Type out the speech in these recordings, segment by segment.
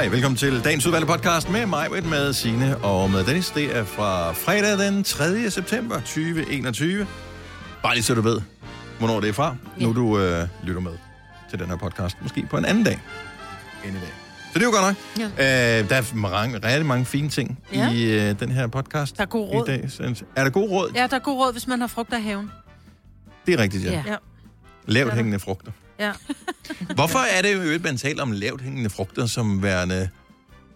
Hej, velkommen til dagens udvalgte podcast med mig, med Signe og med Dennis. Det er fra fredag den 3. september 2021. Bare lige så du ved, hvornår det er fra. Ja. Nu du øh, lytter med til den her podcast. Måske på en anden dag end i dag. Så det er jo godt nok. Ja. Øh, der er mange, rigtig mange fine ting ja. i øh, den her podcast. Der er god råd. I dag. Så, er der god råd? Ja, der er god råd, hvis man har frugter i haven. Det er rigtigt, ja. Ja. Lavt hængende frugter. Ja. Hvorfor er det jo, at man taler om lavt hængende frugter som værende...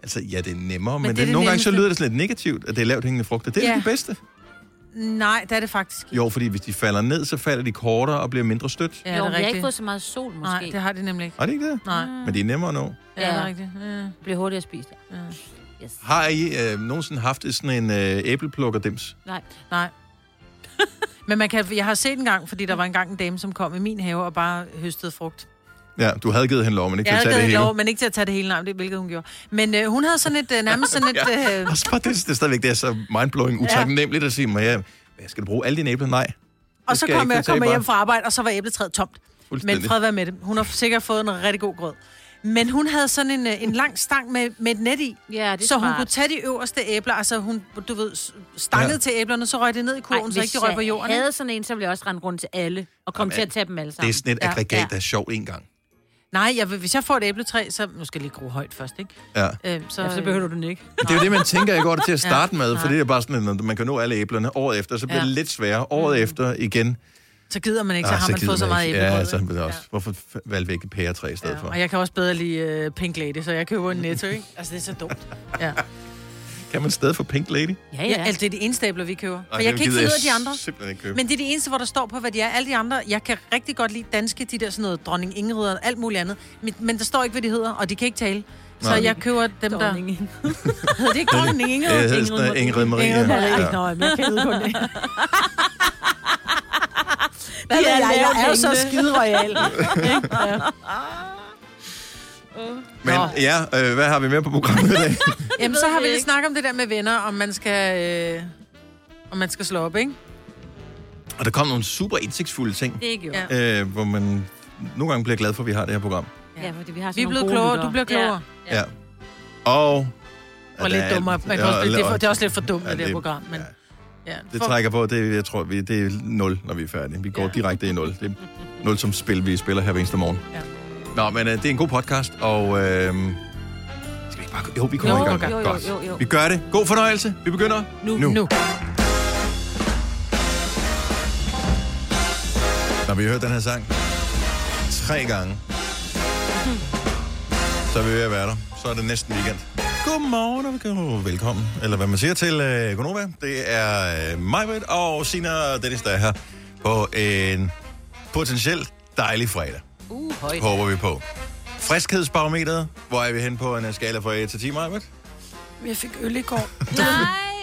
Altså, ja, det er nemmere, men, men det, det det nogle gange så nemmeste. lyder det sådan lidt negativt, at det er lavt hængende frugter. Det er Ja. det bedste. Nej, det er det faktisk ikke. Jo, fordi hvis de falder ned, så falder de kortere og bliver mindre stødt. Ja, jo, det vi er har ikke fået så meget sol, måske. Nej, det har de nemlig ikke. Er det ikke det? Nej, Men de er nemmere at nå. ja, det er Ja. rigtigt. Ja. bliver hurtigere spist. Ja. Ja. Yes. Har I øh, nogensinde haft sådan en øh, æbleplukker-dims? Nej. Nej. Men man kan, jeg har set en gang, fordi der var engang en dame, som kom i min have og bare høstede frugt. Ja, du havde givet hende lov, men ikke Jeg til at tage det hele. lov, men ikke til at tage det hele navn, det hvilket hun gjorde. Men øh, hun havde sådan et, øh, nærmest sådan et... Øh, Og så bare det, det er stadigvæk det er så mindblowing, utaknemmeligt at sige, mig, ja, skal du bruge alle dine æbler? Nej. og så jeg kom jeg, kom jeg bare. hjem fra arbejde, og så var æbletræet tomt. Men fred være med det. Hun har sikkert fået en rigtig god grød. Men hun havde sådan en, øh, en lang stang med, med et net i. Ja, det er så hun smart. kunne tage de øverste æbler, altså hun, du ved, stanget Ja. til æblerne, så røg det ned i kurven, så ikke de røg på jorden. jeg ikke? havde sådan en, så ville jeg også rende rundt til alle, og komme Jamen, til at tage dem alle Det sammen. er sådan et Ja, aggregat, ja. der er sjovt en gang. Nej, jeg, vil- hvis jeg får et æbletræ, så... Nu skal jeg lige gro højt først, ikke? Ja. Øh, så, Ja, så behøver du den ikke. Det er jo det, man tænker, jeg går til at starte Ja, med, for det er bare sådan, at man kan nå alle æblerne året efter, så bliver Ja. det lidt sværere. Året efter igen. Så gider man ikke, så Ah, har man gider fået så meget æblebrød. Ja, så ikke? det også. Hvorfor f- valgte vi ikke et pæretræ i stedet Ja, for? og jeg kan også bedre lide uh, Pink Lady, så jeg køber en netto, ikke? Altså, det er så dumt. Ja. Kan man stadig få Pink Lady? Ja, ja. ja. altså, det er de eneste æbler, vi køber. For Ej, jeg kan ikke finde ud af de andre. simpelthen ikke købe. Men det er de eneste, hvor der står på, hvad de er. Alle de andre, jeg kan rigtig godt lide danske, de der sådan noget dronning Ingrid og alt muligt andet. Men, men der står ikke, hvad de hedder, og de kan ikke tale. Så Nej. jeg køber dem, der... Dronning. Hedder det ikke dronning Ingrid? Ja, noget Ingrid Marie. Ingrid Marie. Ja. Ja. Nå, men jeg kan kun det. Hvad Ja, jeg, jeg er jo så skide royal. Men ja, øh, hvad har vi med på programmet i dag? Jamen, så har vi lidt snakket om det der med venner, om man skal, øh, om man skal slå op, ikke? Og der kom nogle super indsigtsfulde ting, Det er. Ja. Ja. øh, hvor man nogle gange bliver glad for, at vi har det her program. ja, fordi vi har sådan Vi er nogle blevet gode klogere, du bliver klogere. Ja. Og... Og at lidt er- dummere. Man kan Ja, også, det, er og- det er også lidt for dumt Ja, det her det- program. Men, ja. Ja. Det For- trækker på, det, jeg tror, vi, det er 0, når vi er færdige. Vi går ja. Direkte i 0. Det er 0 som spil, vi spiller her hver eneste morgen. Ja. Nå, men øh, det er en god podcast, og... Øh, skal vi ikke bare... Jo, vi kommer Jo, i gang. Jo, jo, Godt. jo, jo. Vi gør det. God fornøjelse. Vi begynder Nu. nu. Nu. Når vi har hørt den her sang tre gange, så er vi ved at være der. Så er det næsten weekend. Godmorgen og velkommen-. Eller hvad man siger til øh, Gonova. Det er øh, mig, og Sina og Dennis, der er her på en potentielt dejlig fredag. Uh, højt. Håber vi på. Friskhedsbarometeret. Hvor er vi hen på en øh, skala fra 1 til 10, Maja? Jeg fik øl i går. Nej.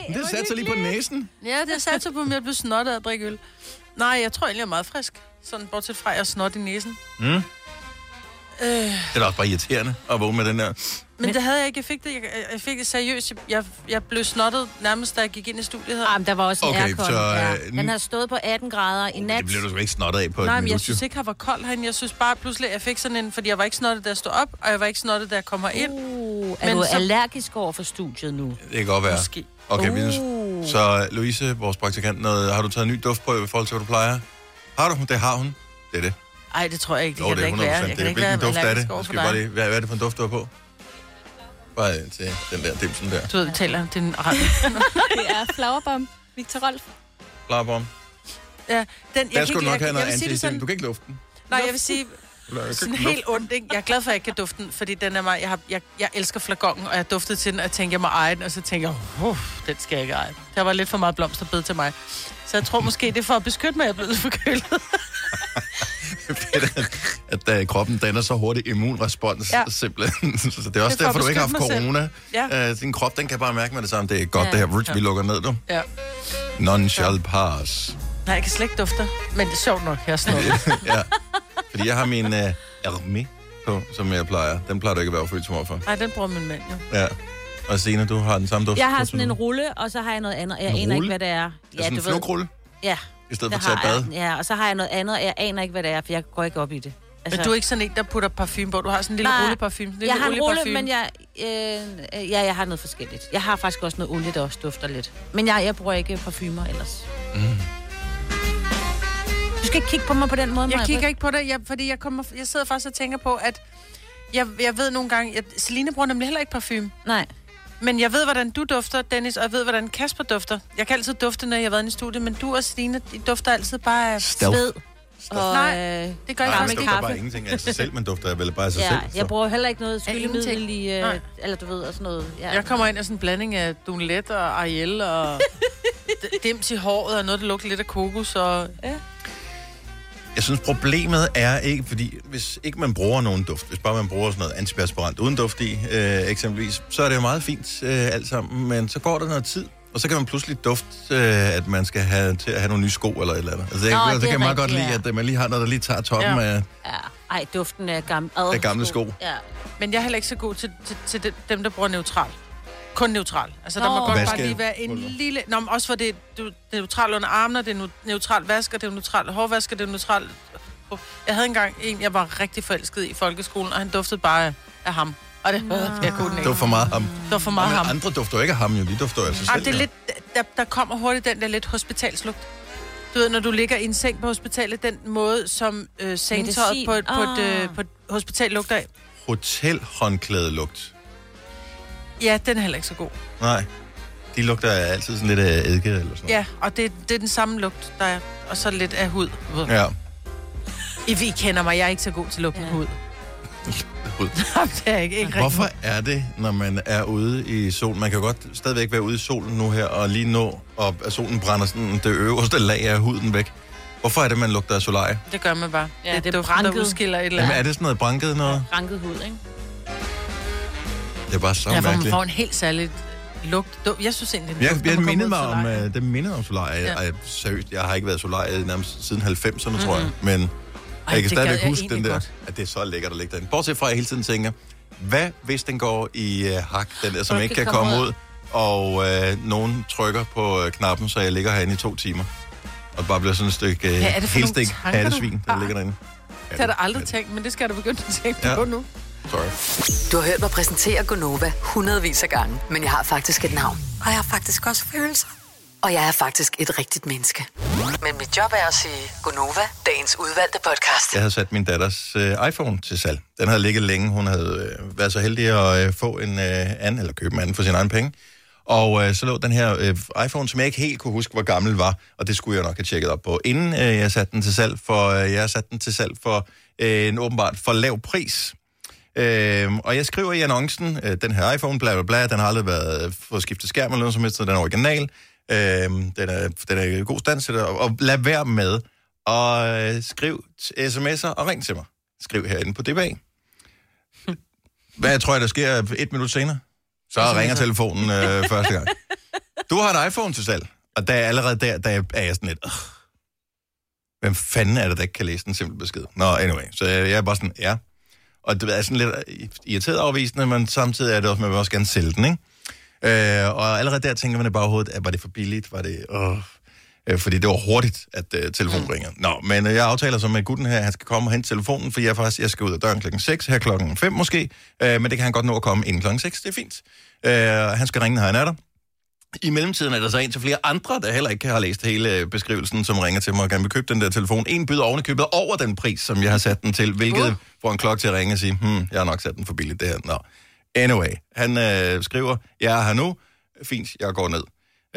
Det satte sig lige på næsen. Ja, det satte sig på, at jeg blev snottet af at drikke øl. Nej, jeg tror egentlig, jeg er meget frisk. Sådan bortset fra, at jeg er snot i næsen. Mm. Øh, Det er da også bare irriterende at vågne med den der. Men, Men- det havde jeg ikke. Jeg fik det, jeg, jeg fik det seriøst. Jeg, jeg blev snottet nærmest, da jeg gik ind i studiet her. Ah, men der var også en Okay, aircon. så, ja. øh, Den har stået på 18 grader i nat. Det bliver du sgu ikke snottet af på Nej, men jeg synes ikke, han var kold herinde. Jeg synes bare pludselig, at jeg fik sådan en... Fordi jeg var ikke snottet, da jeg stod op, og jeg var ikke snottet, da jeg kommer ind. Uh, er Men du så- allergisk over for studiet nu? Det kan godt være. Måske. Okay, Uh. Så Louise, vores praktikant, noget, har du taget en ny duftprøve i forhold til, hvad du plejer? Har du? Det har hun. Det er det. Ej, det tror jeg ikke. Det Jo, kan det da er ikke 100%. være. Jeg Det er, hvilken duft er det? skal bare lige, hvad, hvad er det for en duft, du har på? Bare til den der dimsen der. Du ved, vi taler. Det er en Det er Flowerbomb, Victor Rolf. Flarbom. Ja, den, jeg Der kan skulle du ikke- nok have jeg, noget jeg vil sige det anti sådan, Du kan ikke lufte den. Nej, jeg vil sige sådan helt ondt, ikke? Jeg er glad for, at jeg ikke kan dufte den, fordi den er mig, jeg, har, jeg, jeg elsker flagongen, og jeg duftede til den, og jeg tænkte, jeg må eje den, og så tænkte jeg, uh, den skal jeg ikke eje. Der var lidt for meget blomsterbed til mig. Så jeg tror måske, det er for at beskytte mig, at jeg er blevet lidt lufte. at uh, kroppen danner så hurtigt immunrespons, ja. Simpelthen. så det er også Det er for derfor, at du ikke har haft corona. Ja. Uh, din krop, den kan bare mærke med det samme. Det er godt, Ja. det her. Rich, vi Ja. lukker ned, du. Ja. None shall pass. Nej, jeg kan slet ikke dufte. Men det er sjovt nok, jeg sådan ja. Fordi jeg har min uh, Hermé på, som jeg plejer. Den plejer du ikke at være følsom for. Nej, den bruger min mand jo. Ja. Og Signe, du har den samme duft. Jeg har sådan du? en rulle, og så har jeg noget andet. Jeg En aner ikke, hvad det er. Ja, sådan en flugrulle, Ja, i stedet det for at tage har et bad. jeg. Ja, og så har jeg noget andet, og jeg aner ikke, hvad det er, for jeg går ikke op i det. Men du er ikke sådan en, der putter parfume på. Du har sådan en lille Nej, rulleparfume. En lille Jeg har en rulle, men jeg, øh, ja, jeg har noget forskelligt. Jeg har faktisk også noget olie, der også dufter lidt. Men jeg, jeg bruger ikke parfumer ellers. Mm. Du skal ikke kigge på mig på den måde, Jeg Maja. kigger ikke på det, jeg, fordi jeg, kommer, jeg sidder faktisk og tænker på, at jeg, jeg ved nogle gange, at Celine bruger nemlig heller ikke parfume. Nej. Men jeg ved, hvordan du dufter, Dennis, og jeg ved, hvordan Kasper dufter. Jeg kan altid dufte, når jeg har været inde i studiet, men du og Celine, de dufter altid bare af Stealth. Sved. Og, Nej, øh, Det gør jeg Nej, faktisk man ikke. dufter bare ingenting af sig selv, man dufter vel bare af sig ja, selv. jeg bruger heller ikke noget ingenting. skyldemiddel i, øh, Nej. eller du ved, og sådan noget. Ja. Jeg kommer ind af sådan en blanding af Dunlet og Ariel og d- dims i håret og noget, der lugter lidt af kokos. Og... Jeg synes, problemet er ikke, fordi hvis ikke man bruger nogen duft, hvis bare man bruger sådan noget antiperspirant uden duft i, øh, eksempelvis, så er det jo meget fint øh, alt sammen, men så går der noget tid, og så kan man pludselig dufte, øh, at man skal have til at have nogle nye sko eller et eller andet. Altså, det, Nå, det det kan er jeg meget godt rigtigt, lide, at man lige har noget, der lige tager toppen Ja. af... Ja. Ej, duften af gamle, Af gamle sko. Ja. Men jeg er heller ikke så god til, til, til de- dem, der bruger neutral. Kun neutral. Altså, der Nå. må godt bare lige være en lille... Nå, men også for det, du, det er neutral under armene, det er neutral vasker, det er neutral hårvasker, det er neutral... Jeg havde engang en, jeg var rigtig forelsket i i folkeskolen, og han duftede bare af, ham. Og det, jeg kunne den Det ikke. var for meget ham. Det var for meget ham. andre dufter jo ikke af ham, jo. De dufter jo Ej, selv. det er jo. lidt, der, der kommer hurtigt den der lidt hospitalslugt. Du ved, når du ligger i en seng på hospitalet, den måde, som øh, sengetøjet Medicin. på et, på, et, øh, Ah. på et hospital lugter af. Hotelhåndklædelugt. Ja, den er heller ikke så god. Nej. De lugter altid sådan lidt af eddike eller sådan noget. Ja, og det, det er den samme lugt, der er. Og så lidt af hud. Ja. I, I kender mig, jeg er ikke så god til lugten af Ja. hud. Hud. det er ikke, ikke Hvorfor rigtig. er det, når man er ude i solen? Man kan jo godt stadigvæk være ude i solen nu her, og lige nå, og solen brænder sådan det øverste lag af huden væk. Hvorfor er det, man lugter af solarie? Det gør man bare. Ja, det, det er duften, der branket. udskiller et eller Jamen, andet. er det sådan noget branket noget? Ranket hud, ikke? Det er bare så Ja, for man mærkeligt. får en helt særlig lugt. Du- Jeg synes egentlig, den jeg man kommer mindede ud mig om, uh, det mindede om solarie. Ja. Ja. seriøst, jeg har ikke været solarie nærmest siden 90'erne, mm-hmm. tror jeg. Men Ej, jeg kan det stadigvæk jeg huske den der, godt. at det er så lækkert at ligge derinde. Bortset fra, at jeg hele tiden tænker, hvad hvis den går i uh, hak, den der, som ikke kan komme komme ud, og uh, nogen trykker på uh, knappen, så jeg ligger herinde i to timer. Og bare bliver sådan et stykke det for helt stik du der ligger derinde. Ja, Det har aldrig tænkt, men det skal da begynde at tænke Ja. på nu. Sorry. Du har hørt mig præsentere Gonova hundredvis af gange, men jeg har faktisk et navn. Og jeg har faktisk også følelser. Og jeg er faktisk et rigtigt menneske. Men mit job er at sige Gonova, dagens udvalgte podcast. Jeg havde sat min datters øh, iPhone til salg. Den havde ligget længe. Hun havde øh, været så heldig at øh, få en øh, anden, eller købe en anden for sin egen penge. Og øh, så lå den her øh, iPhone, som jeg ikke helt kunne huske, hvor gammel var, og det skulle jeg nok have tjekket op på, inden øh, jeg satte den til salg, for øh, jeg satte den til salg for øh, en åbenbart for lav pris. Øh, og jeg skriver i annoncen, øh, den her iPhone, bla bla bla, den har aldrig været øh, fået skiftet skærm eller noget som helst, så den er original. Øh, den, er, den er i god stand til det, og, og lad være med at øh, skriv sms'er og ring til mig. Skriv herinde på DBA. Hvad tror jeg, der sker et minut senere? Så ringer telefonen øh, første gang. Du har en iPhone til salg, og der er allerede der, der er jeg sådan lidt... Øh, hvem fanden er det, der ikke kan læse den simple besked? Nå, anyway, så jeg, jeg er bare sådan, ja. Og det er sådan lidt irriteret afvisende, men samtidig er det også, man vil også gerne sælge den, ikke? Øh, og allerede der tænker man i baghovedet, at var det for billigt? Var det... Øh, øh, fordi det var hurtigt, at øh, telefonen mm. ringer. Nå, men øh, jeg aftaler så med gutten her, at han skal komme og hente telefonen, for jeg, faktisk, jeg skal ud af døren klokken 6, her klokken 5 måske, øh, men det kan han godt nå at komme inden klokken 6, det er fint. Øh, han skal ringe, når han er der. I mellemtiden er der så en til flere andre, der heller ikke har læst hele øh, beskrivelsen, som ringer til mig og gerne vil købe den der telefon. En byder oven i købet over den pris, som jeg har sat den til, hvilket uh. får en klokke til at ringe og sige, hmm, jeg har nok sat den for billigt det her. Nå. Anyway, han øh, skriver, jeg er her nu, fint, jeg går ned.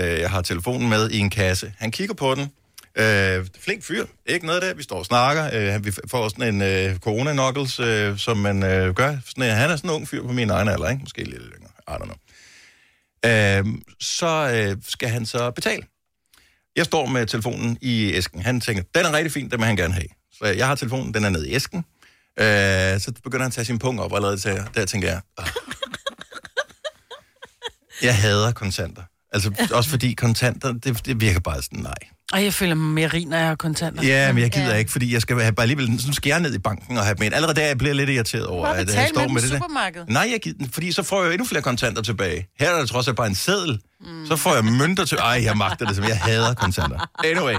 Øh, jeg har telefonen med i en kasse. Han kigger på den. Øh, flink fyr, ikke noget der. Vi står og snakker. Øh, vi får sådan en øh, corona-knuckles, øh, som man øh, gør. Sådan, øh, han er sådan en ung fyr på min egen alder, ikke? Måske lidt yngre. I don't know. Øh, så øh, skal han så betale. Jeg står med telefonen i æsken. Han tænker, den er rigtig fin, den vil han gerne have. Så jeg har telefonen, den er nede i æsken. Øh, så begynder han at tage sin punkt op, og allerede der, der tænker jeg, "Åh." jeg hader kontanter. Altså, også fordi kontanter, det, det virker bare sådan, nej. Og jeg føler mig mere rig, når jeg har kontanter. Ja, men jeg gider Ja. ikke, fordi jeg skal have bare alligevel, skal jeg ned i banken og have dem ind. Allerede der jeg bliver lidt irriteret over, Bare at jeg står med med i det der. supermarkedet. Nej, jeg gider, fordi så får jeg jo endnu flere kontanter tilbage. Her er der trods alt bare en seddel. Mm. Så får jeg mønter til... Ej, jeg magter det, som jeg hader kontanter. Anyway.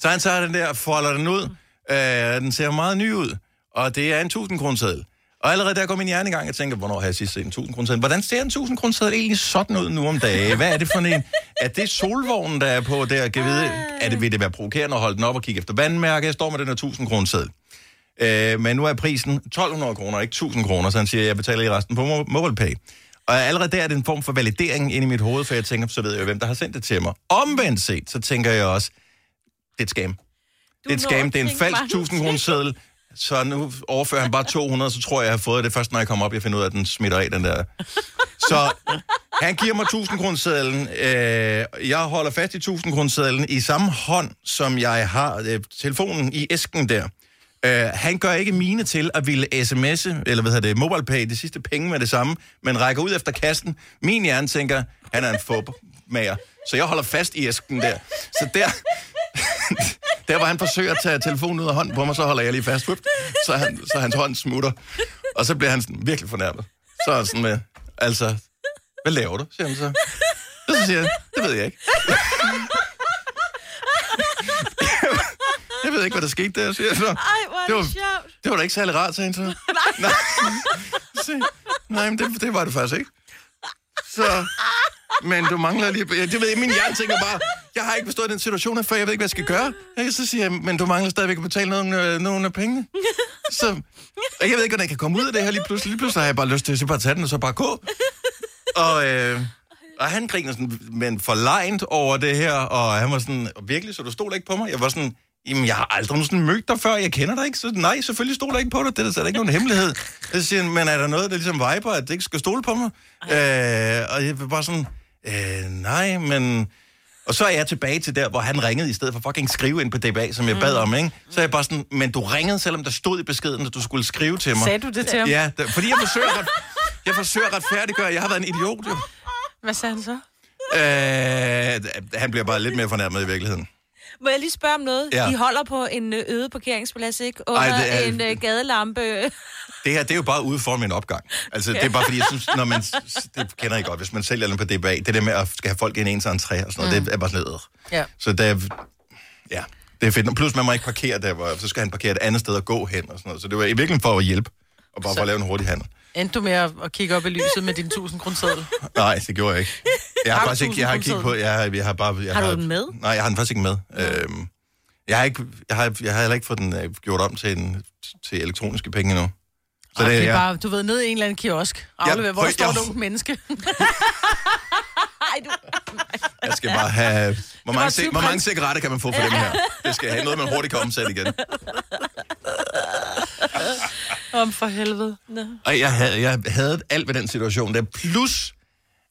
Så han tager den der, folder den ud. Øh, den ser meget ny ud. og det er en 1000 kroneseddel. Og allerede der går min hjerne i gang, jeg tænker, hvornår har jeg sidst set en 1000 kroneseddel? Hvordan ser en 1000 kroneseddel egentlig sådan ud nu om dagen? Hvad er det for en? Er det solvognen, der er på der? Kan vide, er det, vil det være provokerende at holde den op og kigge efter vandmærke? Jeg står med den her 1000 kroneseddel. Øh, men nu er prisen 1200 kroner, ikke 1000 kroner, så han siger, at jeg betaler i resten på Mo- MobilePay. Og allerede der er det en form for validering inde i mit hoved, for jeg tænker, så ved jeg jo, hvem der har sendt det til mig. Omvendt set, så tænker jeg også, det er et scam. Det er et scam, det er en falsk 1000 kroner seddel, så nu overfører han bare 200, så tror jeg, jeg har fået det først, når jeg kommer op, jeg finder ud af, at den smitter af, den der. Så han giver mig 1000 kronersedlen. Øh, jeg holder fast i 1000 kronersedlen i samme hånd, som jeg har øh, telefonen i æsken der. Øh, han gør ikke mine til at ville sms'e, eller hvad hedder det, MobilePay, de sidste penge med det samme, men rækker ud efter kassen. Min hjerne tænker, han er en fubmager. Så jeg holder fast i æsken der. Så der, der hvor han forsøger at tage telefonen ud af hånden på mig, så holder jeg lige fast. Så, han, så hans hånd smutter. Og så bliver han sådan virkelig fornærmet. Så er han sådan med, altså, hvad laver du, siger han så. Og så siger jeg, det ved jeg ikke. jeg ved ikke, hvad der skete der, siger jeg så. Ej, hvor Det var- det sjovt. Det var da ikke særlig rart, sagde han så. Nej. Se, Nej, men det, det var det faktisk ikke. Så, men du mangler lige... Ja, det ved jeg, min hjerne tænker bare, jeg har ikke forstået den situation før, jeg ved ikke, hvad jeg skal gøre. Ja, så siger jeg, men du mangler stadigvæk at betale nogle, øh, nogle af pengene. Så, og jeg ved ikke, hvordan jeg kan komme ud af det her lige pludselig. Lige pludselig har jeg bare lyst til at så bare tage den, og så bare gå. Og, øh, og han griner sådan, men forlegnet over det her, og han var sådan, virkelig, så du stoler ikke på mig? Jeg var sådan, jamen, jeg har aldrig sådan mødt dig før, jeg kender dig ikke, så nej, selvfølgelig stoler jeg ikke på dig, det er er der ikke nogen hemmelighed. Så siger han, men er der noget, der ligesom viber, at det ikke skal stole på mig? Øh, og jeg var bare sådan, øh, nej, men... Og så er jeg tilbage til der, hvor han ringede, i stedet for fucking skrive ind på DBA, som jeg bad om, ikke? Så er jeg bare sådan, men du ringede, selvom der stod i beskeden, at du skulle skrive til mig. Sagde du det til ham? Ja, der, fordi jeg forsøger, ret, jeg forsøger at retfærdiggøre, jeg har været en idiot, jo. Hvad sagde han så? Øh, han bliver bare lidt mere fornærmet i virkeligheden. Må jeg lige spørge om noget? Ja. De holder på en ø, øde parkeringsplads, ikke? Under Ej, det er- en uh, gadelampe. Det her, det er jo bare ude foran min opgang. Altså, det er bare fordi, jeg synes, når man... Det kender I godt, hvis man sælger den på DBA, det der med at skal have folk ind i ens entré og sådan noget, mm. det er bare sådan noget. Ja. Så det er... Ja, det er fedt. Plus, man må ikke parkere der, hvor så skal han parkere et andet sted og gå hen og sådan noget. Så det var i virkeligheden for at hjælpe, og bare for at lave en hurtig handel. Endte du med at at kigge op i lyset med din 1000 kroner seddel? Nej, det gjorde jeg ikke. Jeg har Har du faktisk ikke, jeg har ikke kigget på, jeg har, jeg har bare... Jeg Har du den med? Nej, jeg har den faktisk ikke med. Øhm, jeg har, ikke, jeg, har, jeg har heller ikke fået den øh, gjort om til, en, til elektroniske penge endnu. Så det er ja. bare, du ved, ned i en eller anden kiosk. Aflever, Ja, hvor prøv- står jeg- et ungt menneske. Ej, du... Jeg skal bare have... Hvor mange, cig- syv hvor mange cigaretter kan man få for dem her? Det skal have noget, man hurtigt kan omsætte igen. Om for helvede. Og jeg havde, jeg havde alt ved den situation der. Plus,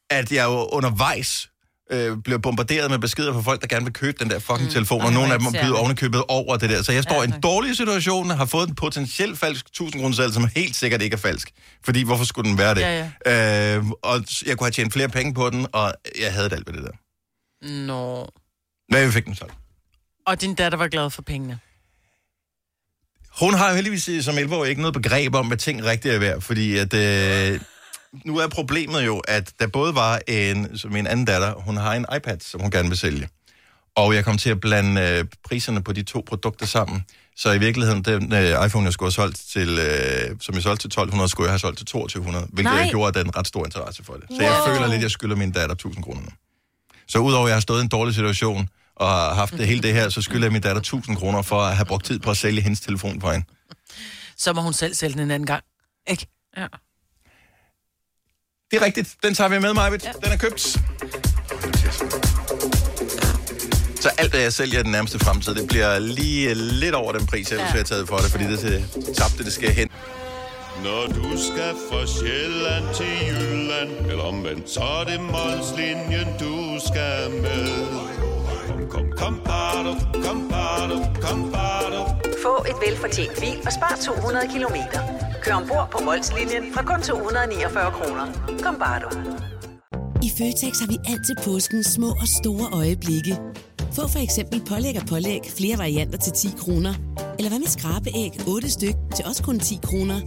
at jeg jo undervejs øh, blev bombarderet med beskeder fra folk, der gerne vil købe den der fucking mm. telefon, og Ej, nogle af dem byder irriterende. ovenikøbet over det der. Så jeg står Ja, i en dårlig situation, har fået en potentielt falsk 1000 kroner selv, som helt sikkert ikke er falsk. Fordi hvorfor skulle den være det? Ja, Øh, og jeg kunne have tjent flere penge på den, og jeg havde alt ved det der. Nå. Hvad vi fik den så? Og din datter var glad for pengene. Hun har jo heldigvis øh, som 11 ikke noget begreb om, hvad ting rigtigt er værd, fordi at, øh, nu er problemet jo, at der både var en, som min anden datter, hun har en iPad, som hun gerne vil sælge. Og jeg kom til at blande øh, priserne på de to produkter sammen. Så i virkeligheden, den øh, iPhone, jeg skulle have solgt til, øh, som jeg solgte til 1200, skulle jeg have solgt til 2200, hvilket Nej. jeg gjorde, at der er en ret stor interesse for det. Så jeg føler lidt, at jeg skylder min datter 1000 kroner nu. Så udover at jeg har stået i en dårlig situation, og har haft det hele det her, så skylder jeg min datter 1000 kroner for at have brugt tid på at sælge hendes telefon for hende. Så må hun selv sælge den en anden gang. Ikke? Ja. Det er rigtigt. Den tager vi med, Majbet. Ja. Den er købt. Så alt, hvad jeg sælger i den nærmeste fremtid, det bliver lige lidt over den pris, jeg ja. har taget for det, fordi det er tabte, det skal hen. Når du skal fra Sjælland til Jylland Eller omvendt, så er det Molslinjen, du skal med Kom, kom, bado, kom, bado, kom, bado. Få et velfortjent bil og spar 200 kilometer. Kør ombord på Molslinjen fra kun 249 kroner. Kom bare du. I Føtex har vi altid påsken små og store øjeblikke. Få for eksempel pålæg og pålæg flere varianter til 10 kroner. Eller hvad med skrabeæg 8 styk til også kun 10 kroner.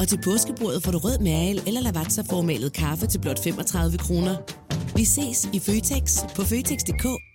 Og til påskebordet får du rød mal eller lavatserformalet kaffe til blot 35 kroner. Vi ses i Føtex på Føtex.dk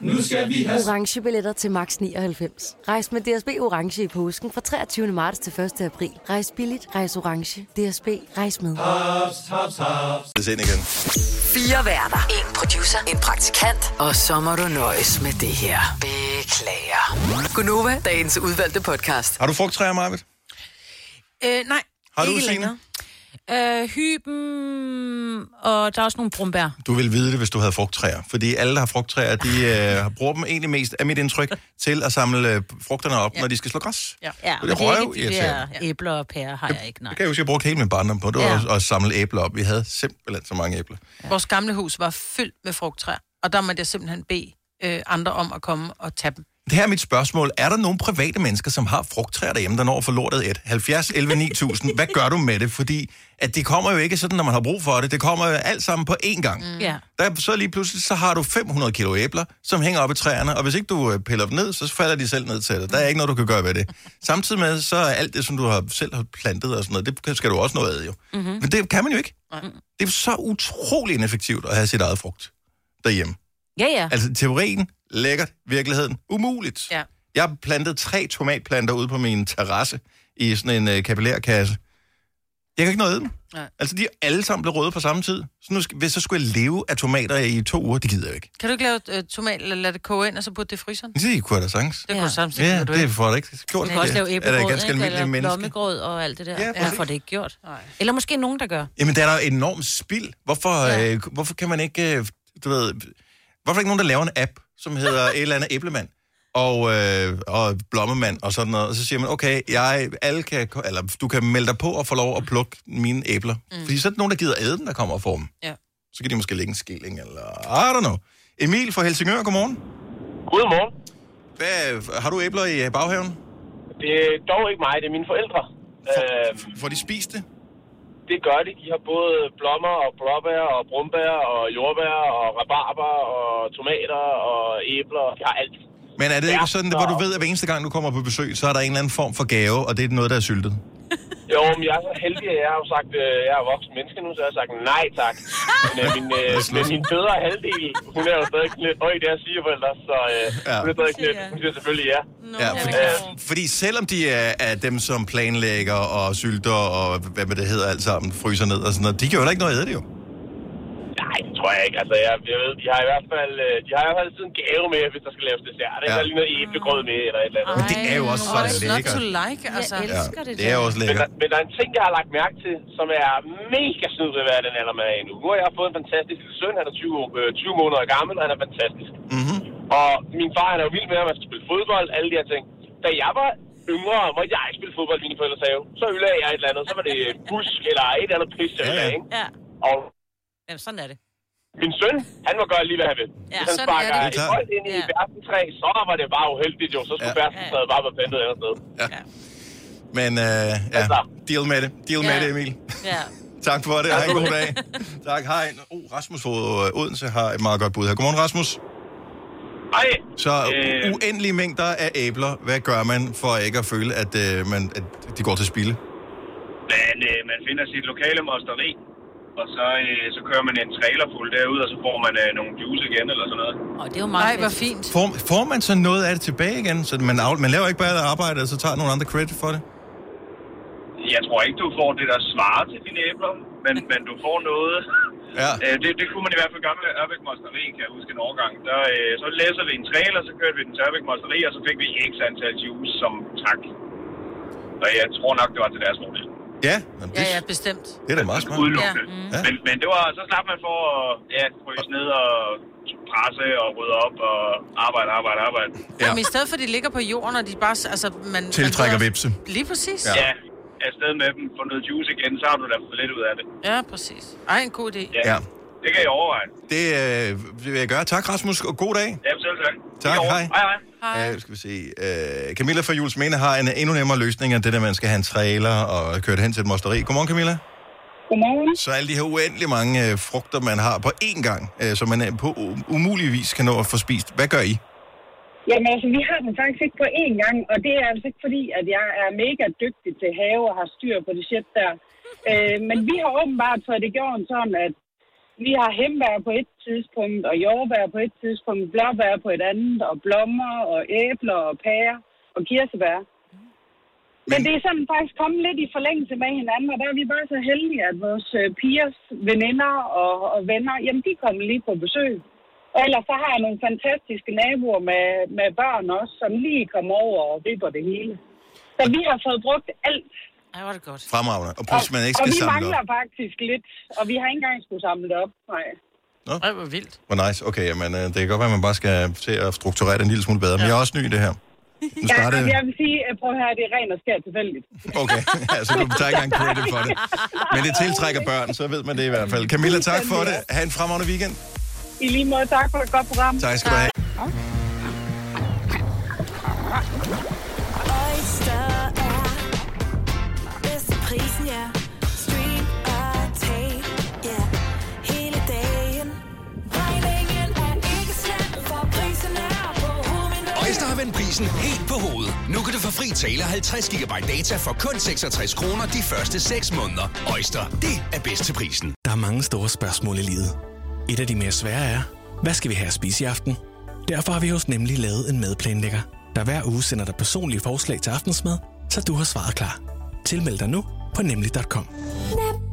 Nu skal vi have... Orange billetter til max 99. Rejs med DSB Orange i påsken fra 23. marts til 1. april. Rejs billigt, rejs orange. DSB, rejs med. Haps, haps, haps. Det ind igen. Fire værter. En producer. En praktikant. Og så må du nøjes med det her. Beklager. Gunova, dagens udvalgte podcast. Har du frugttræer, Marvitt? Øh, nej, Har du, ikke Signe? længere. Øh, hyben, og der er også nogle brumbær. Du vil vide det, hvis du havde frugttræer. Fordi alle, der har frugttræer, de øh, bruger dem egentlig mest, af mit indtryk, til at samle øh, frugterne op, ja. når de skal slå græs. Ja. Ja, Det er det er ikke de der æbler og pærer, har jeg ikke, nej. Det kan jeg huske, jeg brugte hele min barndom på. Det var Ja. ja. at samle æbler op. Vi havde simpelthen så mange æbler. Vores gamle hus var fyldt med frugttræer, og der måtte jeg simpelthen bede øh, andre om at komme og tage dem. Det her er mit spørgsmål. Er der nogle private mennesker, som har frugttræer derhjemme, der når for lortet et? 70, 11, 9000. Hvad gør du med det? Fordi at det kommer jo ikke sådan, når man har brug for det. Det kommer jo alt sammen på én gang. Mm. Ja. Der, så lige pludselig, så har du 500 kilo æbler, som hænger op i træerne, og hvis ikke du øh, piller dem ned, så falder de selv ned til dig. Der er ikke noget, du kan gøre ved det. Samtidig med, så er alt det, som du har selv har plantet og sådan noget, det skal du også nå ad jo. Mm-hmm. Men det kan man jo ikke. Det er så utrolig ineffektivt at have sit eget frugt derhjemme. Ja, ja. Altså teorien, lækkert, virkeligheden, umuligt. Ja. Jeg har plantet tre tomatplanter ude på min terrasse i sådan en øh, kapillærkasse. Jeg kan ikke nå at dem. Nej. Altså, de er alle sammen blevet røde på samme tid. Så nu, hvis så skulle jeg leve af tomater i to uger, det gider jeg ikke. Kan du ikke lave øh, tomat, eller lade det koge ind, og så putte det i fryseren? Det Det kunne jeg da sagtens. kunne Ja. du samtidig. Ja, du det ikke. får jeg ikke gjort. Du kan også lave er æblegrød, ganske ikke? Eller menneske. blommegrød og alt det der. Ja, Ja, er det ikke gjort? Nej. Eller måske nogen, der gør. Jamen, der er der enormt spild. Hvorfor, Ja. ja. øh, hvorfor kan man ikke, øh, du ved, hvorfor er ikke nogen, der laver en app, som hedder et eller andet æblemand? og, øh, og blommemand og sådan noget. Og så siger man, okay, jeg, alle kan, eller du kan melde dig på og få lov at plukke mine æbler. Mm. Fordi så er der nogen, der gider æde dem, der kommer og får dem. Ja. Så kan de måske lægge en skilling, eller I don't know. Emil fra Helsingør, godmorgen. Godmorgen. Hvad, har du æbler i baghaven? Det er dog ikke mig, det er mine forældre. Øhm, Får de spist det? Det gør de. De har både blommer og blåbær og brumbær og jordbær og rabarber og tomater og æbler. De har alt. Men er det ikke sådan, så- hvor du ved, at hver eneste gang, du kommer på besøg, så er der en eller anden form for gave, og det er noget, der er syltet? Jo, men jeg er så heldig, at jeg har jo sagt, øh, jeg er voksen menneske nu, så jeg har sagt nej tak. Men, øh, min, øh, men min bedre halvdel, hun er jo stadig lidt høj i deres svigerforældre, så øh, Ja. hun er stadig lidt, hun siger selvfølgelig ja. Ja, fordi, fordi selvom de er, er dem, som planlægger og sylter og hvad med det hedder alt sammen, fryser ned og sådan noget, de kan jo heller ikke noget at det jo. Tror jeg ikke. Altså, jeg, jeg ved, de har i hvert fald, øh, de har i hvert fald altid en gave med, hvis der skal laves dessert. Ja. Der er lige noget æblegrød med, eller et eller andet. Men det er jo også så lækkert. to like, altså. Jeg elsker det. Det er jo også Men lækkert. der, men der er en ting, jeg har lagt mærke til, som er mega snyd ved at være den alder, man er i nu. Nu har jeg fået en fantastisk lille søn, han er 20, øh, 20 måneder gammel, og han er fantastisk. Mm-hmm. Og min far, han er jo vild med, at man skal spille fodbold, alle de her ting. Da jeg var yngre, hvor jeg ikke spille fodbold mine forældres have, så ødelagde jeg et eller andet. Så var det busk eller et eller andet pis, jeg Ja, ja. ikke? Ja. Og ja, sådan er det. Min søn, han må gøre lige, hvad han vil. Ja, Hvis han sparker er det. et bold ind i Ja. ja. bærstentræ, så var det bare uheldigt jo. Så skulle Ja. ja. bærstentræet bare være plantet et andet sted. Men øh, ja, Altså. deal med det. Deal med Ja. det, Emil. Ja. Tak for det. Ha' en god dag. tak, hej. Oh, Rasmus fra Odense har et meget godt bud her. Godmorgen, Rasmus. Hej. Så Øh. uendelige mængder af æbler, hvad gør man for ikke at føle, at, øh, man, at de går til spilde? Men øh, man finder sit lokale mosteri, og så, øh, så kører man en trailer fuld derud, og så får man øh, nogle juice igen eller sådan noget. Og det er jo meget Nej, hvor fint. Får, får man så noget af det tilbage igen? Så man, man laver ikke bare arbejde, og så tager nogle andre credit for det? Jeg tror ikke, du får det, der svarer til dine æbler, men, men du får noget. Ja. Øh, det, det kunne man i hvert fald gøre med Ørbæk Mosteri, kan jeg huske en årgang. Der, øh, så læser vi en trailer, så kørte vi den til Ørbæk Mosteri, og så fik vi x antal juice som tak. Og jeg tror nok, det var til deres fordel. Ja, jamen, det, Ja, ja, bestemt. det er da meget smart. Udelukkende. Ja. Ja. Men, men det var, så slap man for at ja, fryse ned og presse og rydde op og arbejde, arbejde, arbejde. Ja. Men i stedet for, at de ligger på jorden, og de bare... Altså, man, Tiltrækker man, vipse. Lige præcis. Ja. Ja. afsted med dem, få noget juice igen, så har du da fået lidt ud af det. Ja, præcis. Ej, en god idé. Ja. Ja, Det kan jeg overveje. det, øh, det vil jeg gøre. Tak, Rasmus, og god dag. Ja, selv tak. Tak, hej. Hej, hej. Hej. Uh, skal vi se. Uh, Camilla fra Jules Mene har en endnu nemmere løsning end det der, man skal have en trailer og køre det hen til et mosteri. Godmorgen, Camilla. Godmorgen. Så alle de her uendelig mange øh, frugter, man har på én gang, øh, som man øh, på umulig vis kan nå at få spist. Hvad gør I? Jamen altså, vi har den faktisk ikke på én gang, og det er altså ikke fordi, at jeg er mega dygtig til have og har styr på det shit der. Øh, men vi har åbenbart fået det gjort sådan, at vi har hembær på et tidspunkt, og jordbær på et tidspunkt, blåbær på et andet, og blommer, og æbler, og pærer, og kirsebær. Men det er sådan faktisk kommet lidt i forlængelse med hinanden, og der er vi bare så heldige, at vores øh, pigers veninder og, og venner, jamen de kommer lige på besøg. Og ellers så har jeg nogle fantastiske naboer med, med børn også, som lige kommer over og ripper det hele. Så vi har fået brugt alt. Ej, var det godt. Fremragende. Og plus, man ikke og skal vi samle mangler op. faktisk lidt, og vi har ikke engang skulle samle det op. Nej. Nå. Ej, hvor vildt. Hvor nice. Okay, jamen, øh, det kan godt være, at man bare skal til at strukturere det en lille smule bedre. Men jeg er også ny i det her. Nu Ja, startede... og jeg vil sige, at prøv at høre, det er rent og skært tilfældigt. Okay, altså du tager ikke engang credit for det. Men det tiltrækker børn, så ved man det i hvert fald. Camilla, tak for det. Ha' en fremragende weekend. I lige måde, tak for et godt program. Tak skal du have. Tale 50 GB data for kun 66 kroner de første 6 måneder. Øjster, det er bedst til prisen. Der er mange store spørgsmål i livet. Et af de mere svære er, hvad skal vi have at spise i aften? Derfor har vi hos Nemlig lavet en madplanlægger, der hver uge sender dig personlige forslag til aftensmad, så du har svaret klar. Tilmeld dig nu på nemlig.com. Nem,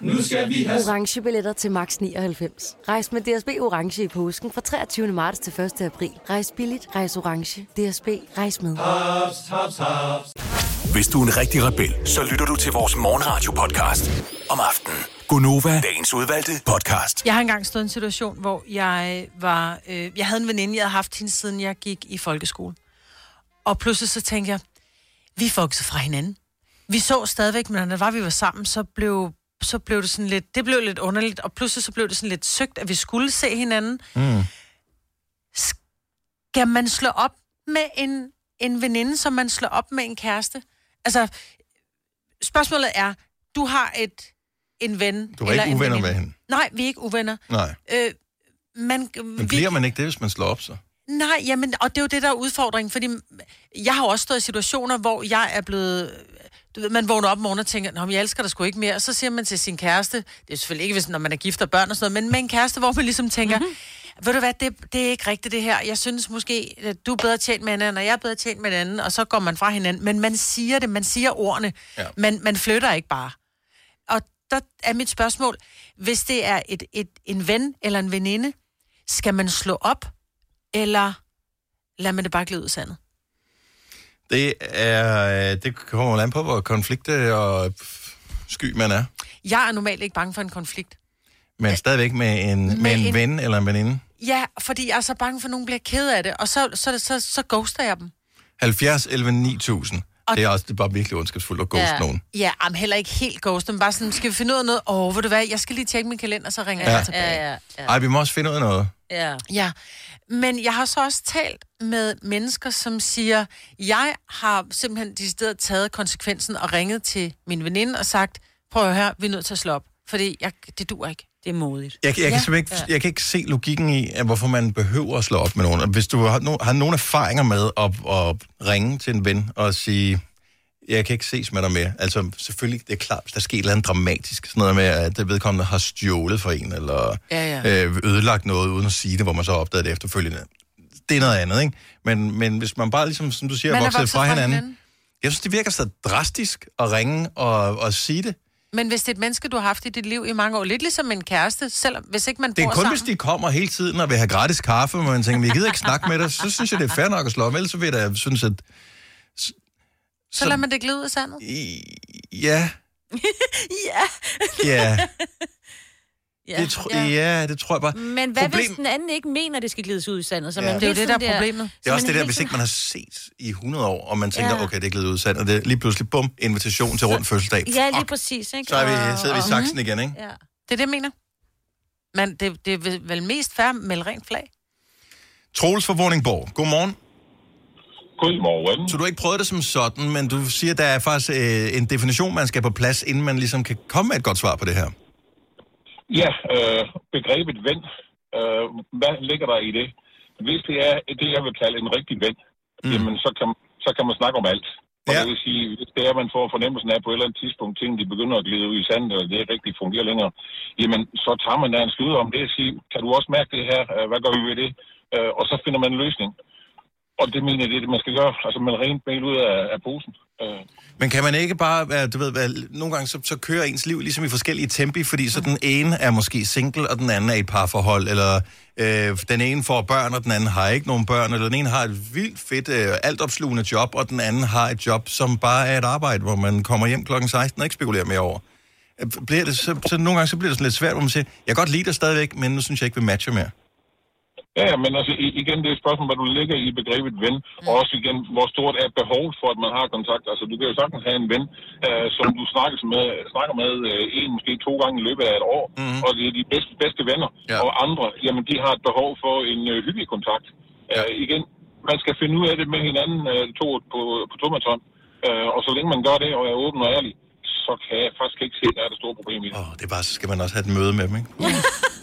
Nu skal vi have... Orange billetter til max 99. Rejs med DSB Orange i påsken fra 23. marts til 1. april. Rejs billigt, rejs orange. DSB, rejs med. Haps, haps, haps. Hvis du er en rigtig rebel, så lytter du til vores morgenradio-podcast om aftenen. Gunova, dagens udvalgte podcast. Jeg har engang stået i en situation, hvor jeg var... Øh, jeg havde en veninde, jeg havde haft hende, siden jeg gik i folkeskole. Og pludselig så tænkte jeg, vi er fra hinanden. Vi så stadigvæk, men når det var, vi var sammen, så blev, så blev det sådan lidt... Det blev lidt underligt, og pludselig så blev det sådan lidt søgt, at vi skulle se hinanden. Mm. Skal man slå op med en, en veninde, som man slår op med en kæreste? Altså, spørgsmålet er, du har et en ven... Du er eller ikke en uvenner veninde. med hende? Nej, vi er ikke uvenner. Nej. Øh, man, Men vi, bliver man ikke det, hvis man slår op så? Nej, jamen, og det er jo det, der er udfordringen, fordi jeg har også stået i situationer, hvor jeg er blevet... Du ved, man vågner op om morgenen og tænker, Nå, jeg elsker dig sgu ikke mere. Og så siger man til sin kæreste, det er selvfølgelig ikke, hvis, når man er gift og børn og sådan noget, men med en kæreste, hvor man ligesom tænker, mm-hmm. ved du hvad, det, det er ikke rigtigt det her. Jeg synes måske, at du er bedre tjent med en anden, og jeg er bedre tjent med en anden, og så går man fra hinanden. Men man siger det, man siger ordene. Ja. Man, man flytter ikke bare. Og der er mit spørgsmål, hvis det er et, et, en ven eller en veninde, skal man slå op, eller lader man det bare glide ud sandet? Det, er, det kommer jo an på, hvor konflikte og sky man er. Jeg er normalt ikke bange for en konflikt. Men stadigvæk med en, med Med en, en- ven eller en veninde. Ja, fordi jeg er så bange for, at nogen bliver ked af det, og så, så, så, så ghoster jeg dem. 70, 11, 9000. Det er også det er bare virkelig ondskabsfuldt at ghost ja. nogen. Ja, men heller ikke helt ghost, men bare sådan, skal vi finde ud af noget? Åh, oh, ved du hvad, jeg skal lige tjekke min kalender, så ringer Ja. jeg tilbage. Ja, ja, ja. Ej, vi må også finde ud af noget. Ja. Ja, men jeg har så også talt med mennesker, som siger, jeg har simpelthen decideret taget konsekvensen og ringet til min veninde og sagt, prøv at høre, vi er nødt til at slå op, fordi jeg, det dur ikke. Det er modigt. Jeg, jeg, kan simpelthen ikke, jeg kan ikke se logikken i, at hvorfor man behøver at slå op med nogen. Og Hvis du har, no, har nogle erfaringer med at, at ringe til en ven og sige, jeg kan ikke ses med dig mere. Altså selvfølgelig, det er klart, hvis der sker et eller andet dramatisk, sådan noget med, at det vedkommende har stjålet for en, eller Ja, ja. øh, ødelagt noget uden at sige det, hvor man så opdager det efterfølgende. Det er noget andet, ikke? Men, men hvis man bare ligesom, som du siger, Man er vokser fra hinanden, hinanden. jeg synes, det virker så drastisk at ringe og, og sige det. Men hvis det er et menneske, du har haft i dit liv i mange år, lidt ligesom en kæreste, selvom hvis ikke man Det er bor kun, sammen. hvis de kommer hele tiden og vil have gratis kaffe, hvor man tænker, vi gider ikke snakke med dig, så synes jeg, det er fair nok at slå op. Ellers så vil jeg da synes, at Så lader man det glide ud i sandet. ja, ja. ja, Ja. Det tro, ja. det tror jeg bare. Men hvad Problem- hvis den anden ikke mener, det skal glides ud i sandet? Så Ja. man Det er jo bliver det, der er problemet. Det er også så det der, hele hvis ikke man har set i 100 år, og man tænker, Ja. okay, det er glidet ud i sandet, og det er lige pludselig, bum, invitation til rundt fødselsdag. Ja, lige Fuck, præcis. Ikke? Så er vi, sidder vi i saksen igen, ikke? Ja. Det er det, jeg mener. Men det, det er vel- mest fair med rent flag. Troels fra Vordingborg, godmorgen. Godmorgen. Så du har ikke prøvet det som sådan, men du siger, der er faktisk øh, en definition, man skal på plads, inden man ligesom kan komme med et godt svar på det her. Ja, øh, begrebet ven. Øh, hvad ligger der i det? Hvis det er det, jeg vil kalde en rigtig ven, mm. jamen så kan, så kan man snakke om alt. Og ja. det vil sige, hvis det er, at man får fornemmelsen af på et eller andet tidspunkt, ting de begynder at glide ud i sandet, og det rigtig fungerer længere, jamen så tager man da en slud om det og siger, kan du også mærke det her? Øh, Hvad gør vi ved det? Øh, og så finder man en løsning. Og det mener jeg, det er det, man skal gøre. Altså man rent mail ud af, af posen. Øh, Men kan man ikke bare, være, du ved, være, nogle gange så, så kører ens liv ligesom i forskellige tempi, fordi så den ene er måske single, og den anden er i parforhold, eller øh, den ene får børn, og den anden har ikke nogen børn, eller den ene har et vildt fedt, øh, altopslugende job, og den anden har et job, som bare er et arbejde, hvor man kommer hjem klokken 16 og ikke spekulerer mere over. Øh, bliver det, så, så nogle gange så bliver det sådan lidt svært, hvor man siger, jeg kan godt lide dig stadigvæk, men nu synes jeg ikke, vi matcher mere. Ja, ja, men altså igen, det er et spørgsmål, hvad du lægger i begrebet ven, og også igen, hvor stort er behovet for, at man har kontakt. Altså, du kan jo sagtens have en ven, øh, som du snakker med, snakker med øh, en, måske to gange i løbet af et år, mm-hmm. og det er de bedste, bedste venner. Ja. Og andre, jamen, de har et behov for en øh, hyggelig kontakt. Ja. Øh, igen, man skal finde ud af det med hinanden, øh, to på, på tomaton. Øh, og så længe man gør det, og er åben og ærlig, så kan jeg faktisk ikke se, at der er det store problem i det. Oh, det er bare, så skal man også have et møde med dem, ikke?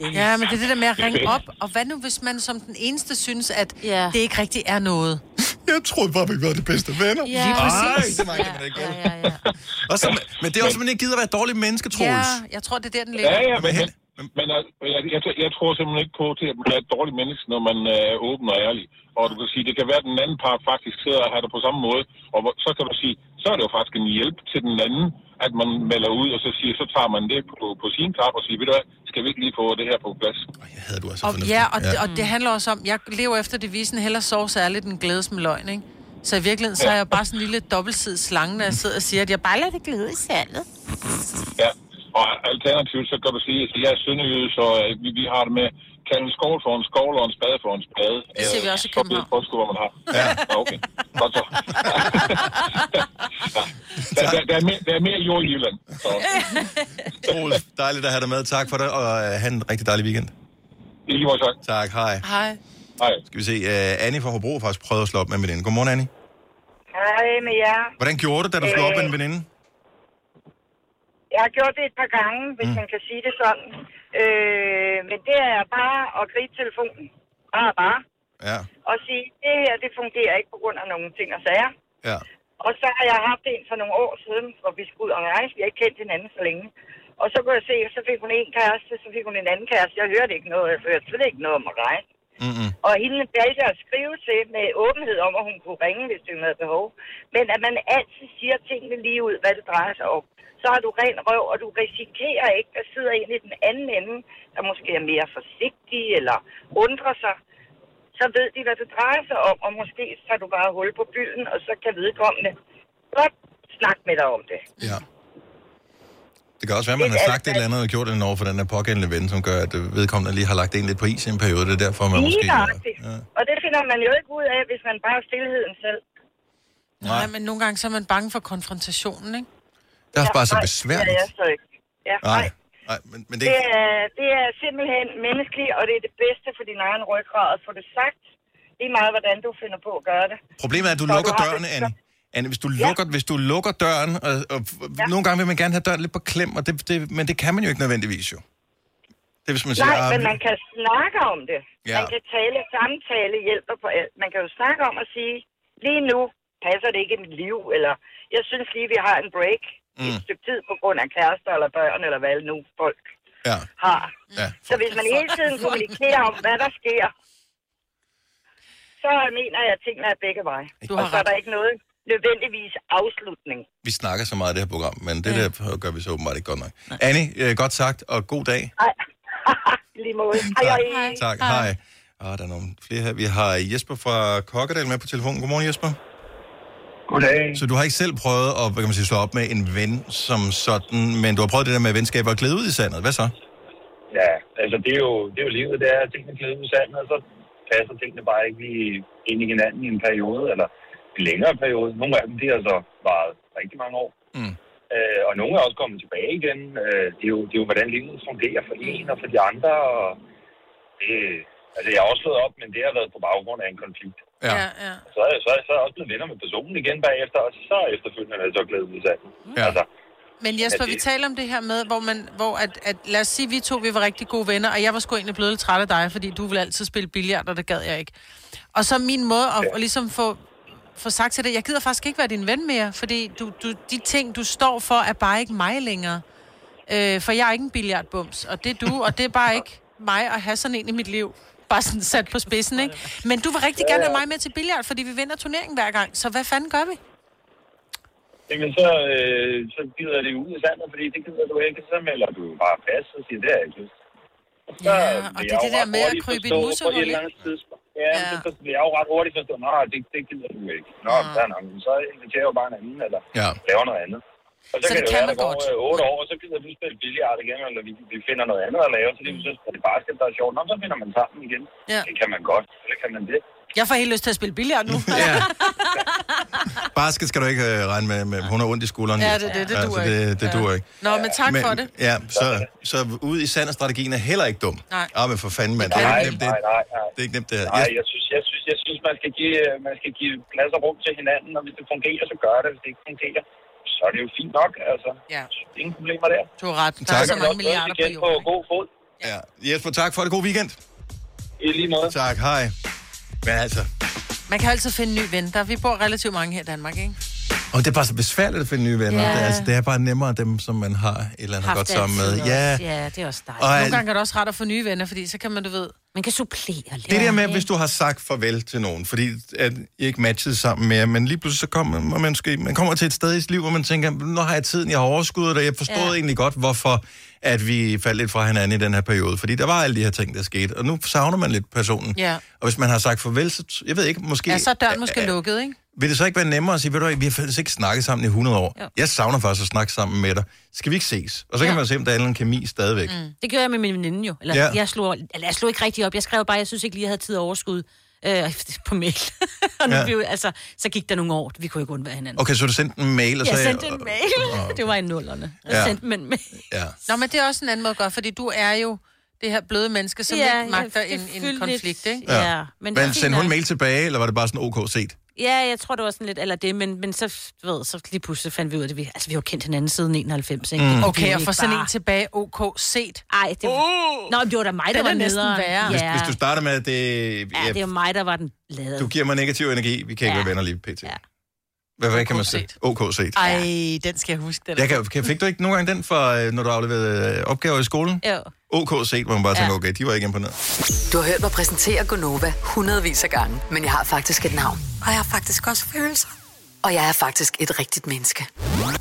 Ja, men det er det der med at ringe op. Og hvad nu, hvis man som den eneste synes, at ja. det ikke rigtig er noget? Jeg troede bare, vi var de bedste venner. Ja, Lige præcis. Ej, det man ikke. Ja, ja, ja. Og så, men det er også, at man ikke gider at være et dårligt menneske, Troels. Ja, jeg tror, det er der, den ligger. Ja, ja, men, men, men altså, jeg, jeg, jeg tror simpelthen ikke på til, at man er et dårligt menneske, når man er åben og ærlig. Og du kan sige, det kan være, at den anden part faktisk sidder og har det på samme måde. Og så kan du sige, så er det jo faktisk en hjælp til den anden, at man melder ud, og så siger, så tager man det på, på sin kap og siger, ved du hvad, skal vi ikke lige få det her på plads? Jeg havde du altså Og, ja, og, ja. Det, og det handler også om, jeg lever efter devisen, hellere sove særligt end glædes med løgn, ikke? Så i virkeligheden, så er jeg bare sådan en lille dobbeltsidig slange, når jeg sidder og siger, at jeg bare lader det glide i sandet. Ja, og alternativt, så kan du sige, at jeg er sønderjyde, så øh, vi, vi har det med, kalde en skål for en skål og en spade for en spade. Det ser vi også i Så ved hvad man har. Ja. Okay, godt så. der, der, der, er mere, der er mere jord i Jylland. Så. Troels, dejligt at have dig med. Tak for det, og uh, have en rigtig dejlig weekend. I lige måde, tak. Tak, hej. Hej. Hej. Skal vi se, uh, Annie fra Hobro har faktisk prøvet at slå op med en veninde. Godmorgen, Annie. Hej med jer. Hvordan gjorde du, da du slog op med en Øh, veninde? Jeg har gjort det et par gange, hvis mm. man kan sige det sådan. Øh, men det er bare at gribe telefonen. Bare, bare. Ja. Og sige, det her, det fungerer ikke på grund af nogle ting og sager. Ja. Og så har jeg haft en for nogle år siden, hvor vi skulle ud og rejse. Vi har ikke kendt hinanden så længe. Og så kunne jeg se, så fik hun en kæreste, så fik hun en anden kæreste. Jeg hørte ikke noget, jeg hørte slet ikke noget om at rejse. Mm-hmm. Og hende valgte jeg at skrive til med åbenhed om, at hun kunne ringe, hvis hun havde behov. Men at man altid siger tingene lige ud, hvad det drejer sig om. Så har du ren røv, og du risikerer ikke, at sidder en i den anden ende, der måske er mere forsigtig eller undrer sig. Så ved de, hvad det drejer sig om, og måske tager du bare hul på bylden, og så kan vedkommende godt snakke med dig om det. Ja. Det kan også være, at man har sagt et eller andet og gjort det over for den her pågældende ven, som gør, at vedkommende lige har lagt en lidt på is i en periode. Det er derfor, man Lige måske... Ja. Og det finder man jo ikke ud af, hvis man bare er stillheden selv. Nej, men nogle gange så er man bange for konfrontationen, ikke? Det er også bare så nej, besværligt. Det er jeg så ikke. Ja, Nej, nej. men, men det, Det er, det er simpelthen menneskeligt, og det er det bedste for din egen ryggrad at få det sagt. Lige meget, hvordan du finder på at gøre det. problemet er, at du Så lukker har dørene, det- Anne. Anne, hvis du, lukker, hvis du lukker døren, og, og ja. nogle gange vil man gerne have døren lidt på klem, og det, det, men det kan man jo ikke nødvendigvis jo. Det er, hvis man siger, Nej, ah, men man kan snakke om det. Ja. Man kan tale, samtale hjælper på alt. Man kan jo snakke om at sige, lige nu passer det ikke i mit liv, eller jeg synes lige, vi har en break mm. et stykke tid på grund af kærester eller børn, eller hvad nu folk ja. har. Ja. Så hvis man hele tiden kommunikerer om, hvad der sker, så mener jeg, at tingene er begge veje. Og så er der ikke noget nødvendigvis afslutning. vi snakker så meget i det her program, men det der gør vi så åbenbart ikke godt nok. Annie, øh, godt sagt, og god dag. I lige måde. Hej, hej. Tak, hej. Ah, der er nogle flere her. Vi har Jesper fra Kokkedal med på telefonen. Godmorgen, Jesper. Goddag. Så du har ikke selv prøvet at hvad kan man sige, slå op med en ven som sådan, men du har prøvet det der med venskaber og glæde ud i sandet. Hvad så? altså det er, jo, det er jo livet, det er, at tingene glider ud i sandet, og så passer tingene bare ikke lige ind i hinanden i en periode, eller en længere periode. Nogle af dem, de har så varet rigtig mange år. Mm. Øh, og nogle er også kommet tilbage igen. Øh, det, er jo, det er jo, hvordan livet fungerer for en og for de andre. Og det, altså, jeg har også slået op, men det har været på baggrund af en konflikt. Ja. ja, ja. Så, er jeg- så, er jeg- så er jeg også blevet venner med personen igen bagefter, og så efterfølgende er jeg så glædet ud i sandet. Ja. Altså, Men Jesper, Ja, vi det- taler om det her med, hvor man, hvor at, at, lad os sige, vi to, vi var rigtig gode venner, og jeg var sgu egentlig blevet lidt træt af dig, fordi du ville altid spille billard, og det gad jeg ikke. Og så min måde at, at ligesom få, få sagt til dig, jeg gider faktisk ikke være din ven mere, fordi du, du, de ting, du står for, er bare ikke mig længere. Øh, for jeg er ikke en billiardbums, og det er du, og det er bare ikke mig at have sådan en i mit liv. Bare sådan sat på spidsen, ikke? Men du vil rigtig gerne have mig med til billard, fordi vi vinder turneringen hver gang. Så hvad fanden gør vi? Jamen, så, øh, så gider det ud i sandet, fordi det gider du ikke. Så melder du bare pas og siger, det er jeg ikke lyst. Så Ja, og det jeg er jo det der med at krybe i et musehul, ikke? Ja, ja. Så vil jeg jo ret hurtigt forstå, nej, det, det gider du ikke. Nå, ja. fair nok, men så inviterer jeg jo bare en anden, eller Ja. laver noget andet. Og så, Så kan det det kan være, man der går godt. øh, otte år, og så gider du spille billiard igen, eller vi, vi finder noget andet at lave, så det er så er det basket, der er sjovt. Nå, så finder man sammen igen. Ja. Det kan man godt, eller kan man det? Jeg får helt lyst til at spille billard nu. Ja. Basket skal du ikke øh, regne med, med hun har ondt i skulderen. Ja, det er det. Det altså, duer det, ikke. det duer ikke. Nå, men tak men, for det. Ja, så, så ud i sand strategien er heller ikke dum. Nej. Ja, men for fanden, mand. Det er Nej, ikke nemt, det, nej, nej, nej. det er ikke nemt, det her. Nej, Jeg, jeg synes, jeg synes, jeg synes man, skal give, øh, man skal give plads og rum til hinanden, og hvis det fungerer, så gør det. Hvis det ikke fungerer, så er det jo fint nok. Altså, ja. ingen problemer der. Du har ret. Der Tak. er så mange også milliarder på igen på jorden. god fod. ja. Jesper, tak for det. God weekend. I lige måde. Tak, hej. Men altså, Man kan altid finde en ny ven. Der, vi bor relativt mange her i Danmark, ikke? Og det er bare så besværligt at finde nye venner. Ja. Det, er, altså, det er bare nemmere dem, som man har et eller andet godt sammen med. Ja, også. Ja, det er også dejligt. Og Nogle gange er det også ret at få nye venner, fordi så kan man, du ved... Man kan supplere lidt. Det der med, hvis du har sagt farvel til nogen, fordi at I ikke matchede sammen mere, men lige pludselig så kommer man, måske, man kommer til et sted i sit liv, hvor man tænker, nu har jeg tiden, jeg har overskuddet, og jeg forstod ja. Egentlig godt, hvorfor at vi faldt lidt fra hinanden i den her periode. Fordi der var alle de her ting, der skete, og nu savner man lidt personen. Ja. Og hvis man har sagt farvel, så jeg ved ikke, måske... Ja, så er døren måske lukket, ikke? Vil det så ikke være nemmere at sige, ved du vi har faktisk ikke snakket sammen i 100 år. Jo. Jeg savner faktisk at snakke sammen med dig. Skal vi ikke ses? Og så kan Ja. man se, om der er en kemi stadigvæk. Mm. Det gjorde jeg med min veninde jo. Eller, Ja. ja. jeg, slog, eller jeg slog ikke rigtig op. Jeg skrev bare, jeg synes ikke lige, jeg havde tid og overskud øh, på mail. og nu Ja. ja. jo- altså, så gik der nogle år. Vi kunne ikke undvære hinanden. Okay, så du sendte en mail, og jeg så... sendte en mail. det var i nullerne. Jeg Ja. sendte en mail. Ja. Nå, men det er også en anden måde at gøre, fordi du er jo det her bløde menneske, som Ja, ikke magter en, en konflikt, ikke? Ja, men Men, men sendte hun mail tilbage, eller var det bare sådan OK set? Ja, jeg tror, det var sådan lidt, eller det, men, men så, du ved, så lige pludselig fandt vi ud af det. Vi, altså, vi har jo kendt hinanden siden 91, ikke? Mm. Det Okay, og få sådan bare- en tilbage, OK, set. Ej, det var... Nå, men det var da mig, der Den var er næsten værre. Hvis, Ja. hvis du starter med, at det... ja, det er jo mig, der var den lavede. Du giver mig negativ energi, vi kan ikke Ja. være venner lige pt. Ja. Hvad, hvad kan man sige? OK set. Ej, den skal jeg huske. Den Jeg kan, kan, fik du ikke nogle gange den, for, øh, når du afleverede øh, opgaver i skolen? Jo. OK set, hvor man bare tænker, Ja. okay, de var ikke imponeret. Du har hørt mig præsentere Gonova hundredvis af gange, men jeg har faktisk et navn. Og jeg har faktisk også følelser. Og jeg er faktisk et rigtigt menneske.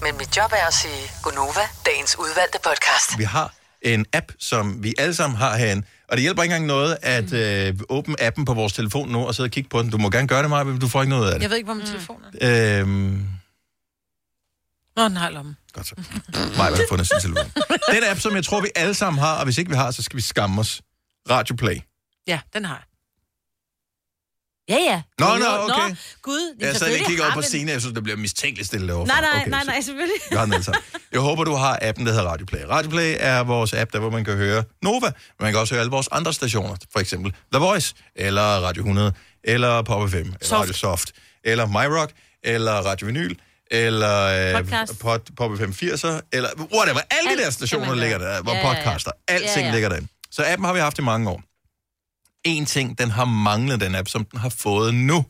Men mit job er at sige Gonova, dagens udvalgte podcast. Vi har en app, som vi alle sammen har herinde, og det hjælper ikke engang noget at øh, åbne appen på vores telefon nu og sidde og kigge på den. Du må gerne gøre det, Maja, men du får ikke noget af det. Jeg ved ikke, hvor min telefon er. Øhm, Nå, den har lommen. Godt så. Maja har fundet sin telefon. Den app, som jeg tror, vi alle sammen har, og hvis ikke vi har, så skal vi skamme os. Radio Play. Ja, den har jeg. Ja, ja. Nå, nå, okay. Nå, gud. Jeg sad lige og op på Signe, jeg synes, det bliver mistænkeligt stille derovre. Nej, nej, okay, nej, nej, selvfølgelig. Alle sammen. Jeg håber, du har appen, der hedder Radio Play. Radio Play er vores app, der hvor man kan høre Nova, men man kan også høre alle vores andre stationer. For eksempel The Voice, eller Radio 100, eller Pop FM, eller Soft. Radio Soft, eller MyRock, eller Radio Vinyl, eller øh, Podcast. Pod, Pop FM 80'er, eller whatever. Alle de Alt der kan stationer ligger der, hvor Ja, podcaster, alting Ja, ja. ligger der. Så appen har vi haft i mange år. En ting, den har manglet, den app, som den har fået nu,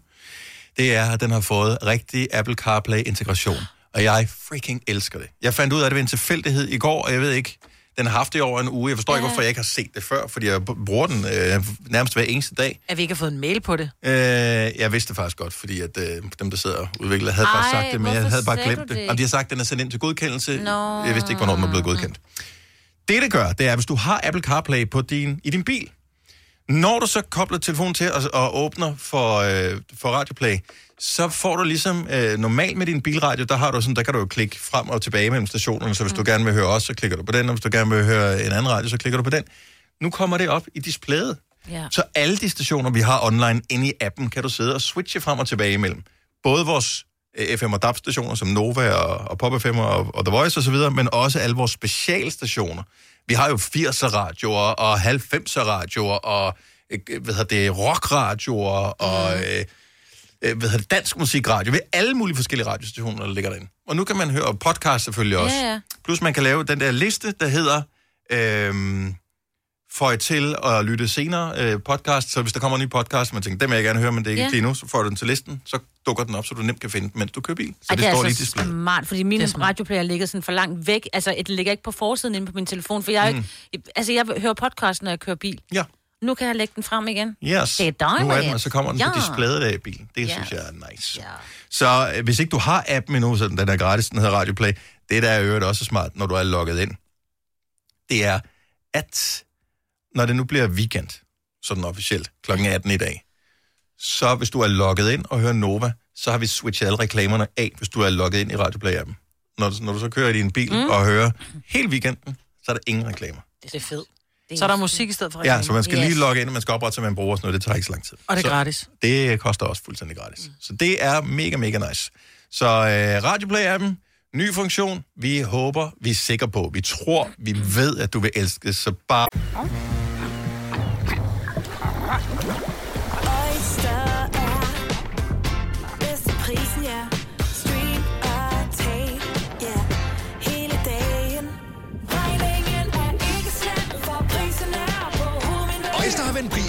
det er, at den har fået rigtig Apple CarPlay-integration. Og jeg freaking elsker det. Jeg fandt ud af det ved en tilfældighed i går, og jeg ved ikke, den har haft det over en uge. Jeg forstår ja. ikke, hvorfor jeg ikke har set det før, fordi jeg bruger den øh, nærmest hver eneste dag. At vi ikke har fået en mail på det. Øh, jeg vidste det faktisk godt, fordi at, øh, dem, der sidder og udvikler, havde Ej, bare sagt det, men jeg havde bare glemt det. det Jamen, de har sagt, at den er sendt ind til godkendelse. Nå. Jeg vidste ikke, hvornår den var blevet godkendt. Det, det gør, det er, hvis du har Apple CarPlay på din, i din bil, når du så kobler telefonen til og, og åbner for, øh, for Radioplay, så får du ligesom øh, normalt med din bilradio, der har du sådan, der kan du jo klikke frem og tilbage mellem stationerne, så hvis du gerne vil høre os, så klikker du på den, og hvis du gerne vil høre en anden radio, så klikker du på den. Nu kommer det op i displayet. Ja. Så alle de stationer, vi har online inde i appen, kan du sidde og switche frem og tilbage imellem. Både vores øh, FM og DAB-stationer, som Nova og, og Pop FM og, og The Voice osv., men også alle vores specialstationer. Vi har jo 80'er radioer og 90'er radioer og øh, hvad hedder det, rockradioer og øh, øh, hvad hedder det, dansk musikradio. Vi har alle mulige forskellige radiostationer, der ligger derinde. Og nu kan man høre podcast selvfølgelig også. Ja, ja. Plus man kan lave den der liste, der hedder øhm, Føj til at lytte senere øh, podcast. Så hvis der kommer en ny podcast, man tænker, dem vil jeg gerne høre, men det er ikke Ja. lige nu, så får du den til listen, så dukker den op, så du nemt kan finde den, mens du kører bil. Så Ej, det, det er står lige i altså displayet. smart, fordi min radioplayer ligger sådan for langt væk. Altså, det ligger ikke på forsiden inde på min telefon, for jeg, mm. ikke, altså, jeg hører podcast, når jeg kører bil. Ja. Nu kan jeg lægge den frem igen. Yes. Det er dig, nu er den, og så kommer den ja. på displayet i bilen. Det Ja. synes jeg er nice. Ja. Så øh, hvis ikke du har appen endnu, så den er gratis, den hedder Radioplay, det der er i øvrigt også smart, når du er logget ind, det er, at når det nu bliver weekend, sådan officielt, kl. 18 i dag, så hvis du er logget ind og hører Nova, så har vi switchet alle reklamerne af, hvis du er logget ind i Radioplay-appen. Når, du- når du så kører i din bil mm. og hører hele weekenden, så er der ingen reklamer. Det er fedt. Så er der musik i stedet for Ja, så man skal yes. lige logge ind, og man skal oprette sig med en bruger sådan noget. Det tager ikke så lang tid. Og det er så gratis. Det koster også fuldstændig gratis. Mm. Så det er mega, mega nice. Så øh, Radioplay-appen, ny funktion. Vi håber, vi er sikre på, vi tror, vi ved, at du vil elske det. Så bare... Oyster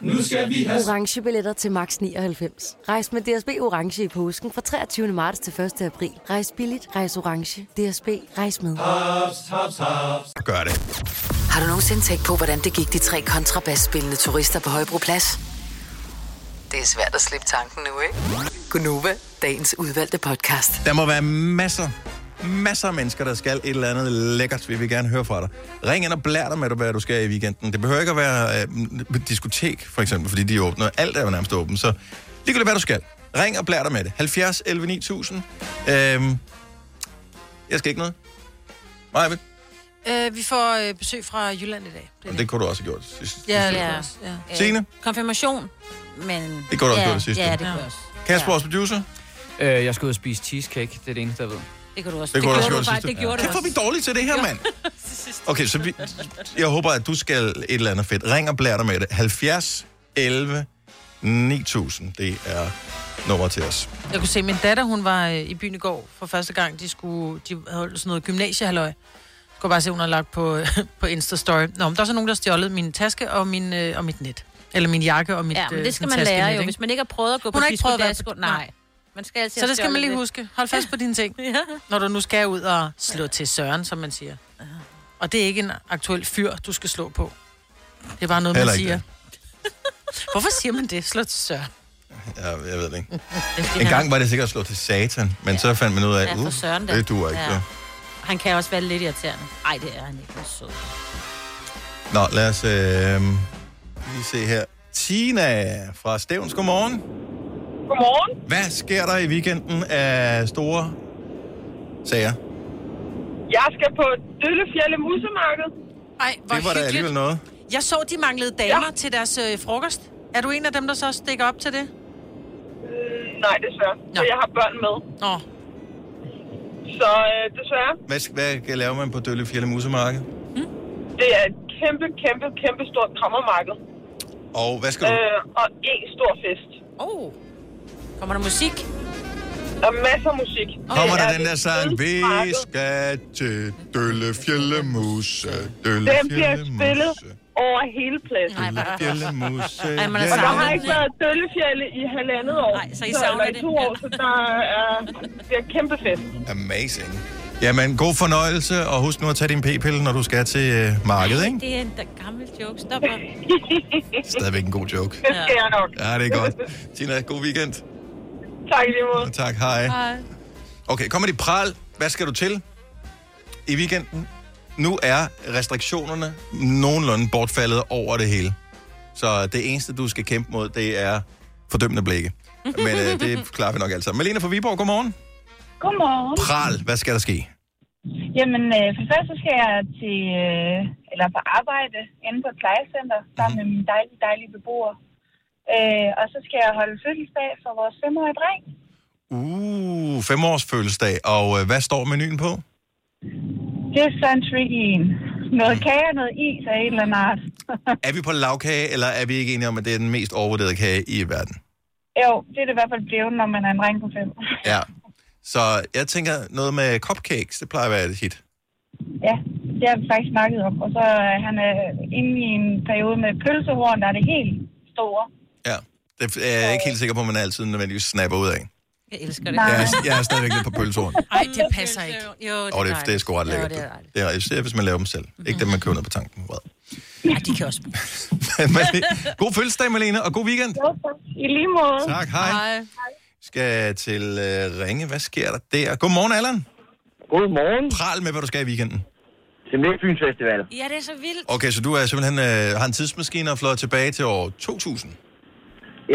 Nu skal vi have... Orange billetter til max 99. Rejs med DSB Orange i påsken fra 23. marts til 1. april. Rejs billigt, rejs orange. DSB, rejs med. Haps, haps, haps. Gør det. Har du nogensinde tænkt på, hvordan det gik de tre kontrabasspillende turister på Højbroplads? Det er svært at slippe tanken nu, ikke? Gunova, dagens udvalgte podcast. Der må være masser, masser af mennesker, der skal et eller andet lækkert. Vi vil gerne høre fra dig. Ring ind og blær dig med, hvad du skal i weekenden. Det behøver ikke at være øh, diskotek, for eksempel, fordi de er åbne. Alt er jo nærmest åbent, så ligegyldigt hvad du skal. Ring og blær dig med det. 70 11 9000. Øhm, jeg skal ikke noget. Maja, Øh, vi får øh, besøg fra Jylland i dag. det kunne du også have gjort sidst. Ja, det Ja. også. Ja. Signe? Konfirmation, men... Det kunne du også ja, gjort det sidste. Ja, det kunne jeg også. Kasper, vores producer? Øh, jeg skal ud og spise cheesecake. Det er det eneste, jeg ved. Det kunne du også. Det du også gjorde gjort faktisk- sidste. Det gjorde du Kæft, hvor er vi dårlige til det her, mand. Okay, så vi, jeg håber, at du skal et eller andet fedt. Ring og blær dig med det. 70 11 9000. Det er nummer til os. Jeg kunne se, at min datter, hun var øh, i byen i går for første gang. De, skulle, de havde holdt sådan noget gymnasiehalløj. Jeg kunne bare se, hun har lagt på, på Insta-story. Nå, men der er så nogen, der har stjålet min taske og, min, øh, og mit net. Eller min jakke og mit Ja, men øh, det skal man lære taskenet, jo. ikke? Hvis man ikke har prøvet at gå Hun på har ikke prøvet at være disco på- Nej. Man skal altid Så det skal man lige lidt. huske. Hold fast på dine ting. ja. Når du nu skal ud og slå til søren, som man siger. Og det er ikke en aktuel fyr, du skal slå på. Det er bare noget, man Heller ikke siger. Hvorfor siger man det? Slå til søren. Ja, jeg ved det ikke. En gang var det sikkert at slå til satan, men så fandt man ud af, Ja, for uh, søren da. det duer ikke. Ja. Ja. Han kan også være lidt irriterende. Nej, det er han ikke. Han er sød. Nå, lad os øh, lige se her. Tina fra Stævns, godmorgen. Godmorgen. Hvad sker der i weekenden af store sager? Jeg skal på Døllefjælde Musemarked. Ej, hvor Det var da alligevel noget. Jeg så, de manglede damer ja. til deres øh, frokost. Er du en af dem, der så stikker op til det? Øh, nej, desværre. Så jeg har børn med. Nå. Så øh, desværre, Hvad, hvad laver man på Døllefjælde Musemarked? det er et kæmpe, kæmpe, kæmpe stort krammermarked. Og hvad skal du? Øh, og en stor fest. Oh. Kommer der musik? Og masser af musik. Kommer Det der er den der det sang, vi skal til Døllefjellemuse, Den bliver spillet over hele pladsen. Døllefjellemuse. Ej, man er Og der har ikke været Døllefjelle i halvandet år. Nej, så I savner eller i det. to år, så der er, det er kæmpe fest. Amazing. Jamen, god fornøjelse, og husk nu at tage din p-pille, når du skal til øh, markedet, ikke? Det er en da- gammel joke. Stop. Stadigvæk en god joke. Det skal jeg nok. Ja, det er godt. Tina, god weekend. Tak i lige måde. Tak, hej. Hej. Okay, kommer de pral. Hvad skal du til i weekenden? Nu er restriktionerne nogenlunde bortfaldet over det hele. Så det eneste, du skal kæmpe mod, det er fordømmende blikke. Men øh, det klarer vi nok alt sammen. Malene fra Viborg, godmorgen. Godmorgen. Pral, hvad skal der ske? Jamen, øh, for først så skal jeg til, øh, eller på arbejde inde på et plejecenter sammen med mine dejlige, dejlige beboere. Øh, og så skal jeg holde fødselsdag for vores femårige dreng. Uh, femårs fødselsdag. Og øh, hvad står menuen på? Det er så en tricky en. Noget kage og noget is af en eller anden art. Er vi på lavkage, eller er vi ikke enige om, at det er den mest overvurderede kage i verden? jo, det er det i hvert fald blevet, når man er en dreng på fem. Ja. Så jeg tænker noget med cupcakes, det plejer at være et hit. Ja, det har vi faktisk snakket om. Og så er han øh, inde i en periode med pølsehorn, der er det helt store. Ja. Det er jeg ikke helt sikker på, at man altid nødvendigvis snapper ud af. Jeg elsker det. Jeg er, jeg er stadigvæk lidt på pølsehorn. Ej, det passer ikke. Jo, Og det, det er sgu ret Jo, lækkert. det er det er især, hvis man laver dem selv. Ikke dem, man køber ned på tanken. Well. Ja, de kan også god fødselsdag, Malene, og god weekend. I lige måde. Tak, hej. hej. Skal til uh, Ringe. Hvad sker der der? Godmorgen, Allan. Godmorgen. Pral med, hvad du skal i weekenden. Til Midtfyns Festival. Ja, det er så vildt. Okay, så du er simpelthen øh, har en tidsmaskine og flået tilbage til år 2000.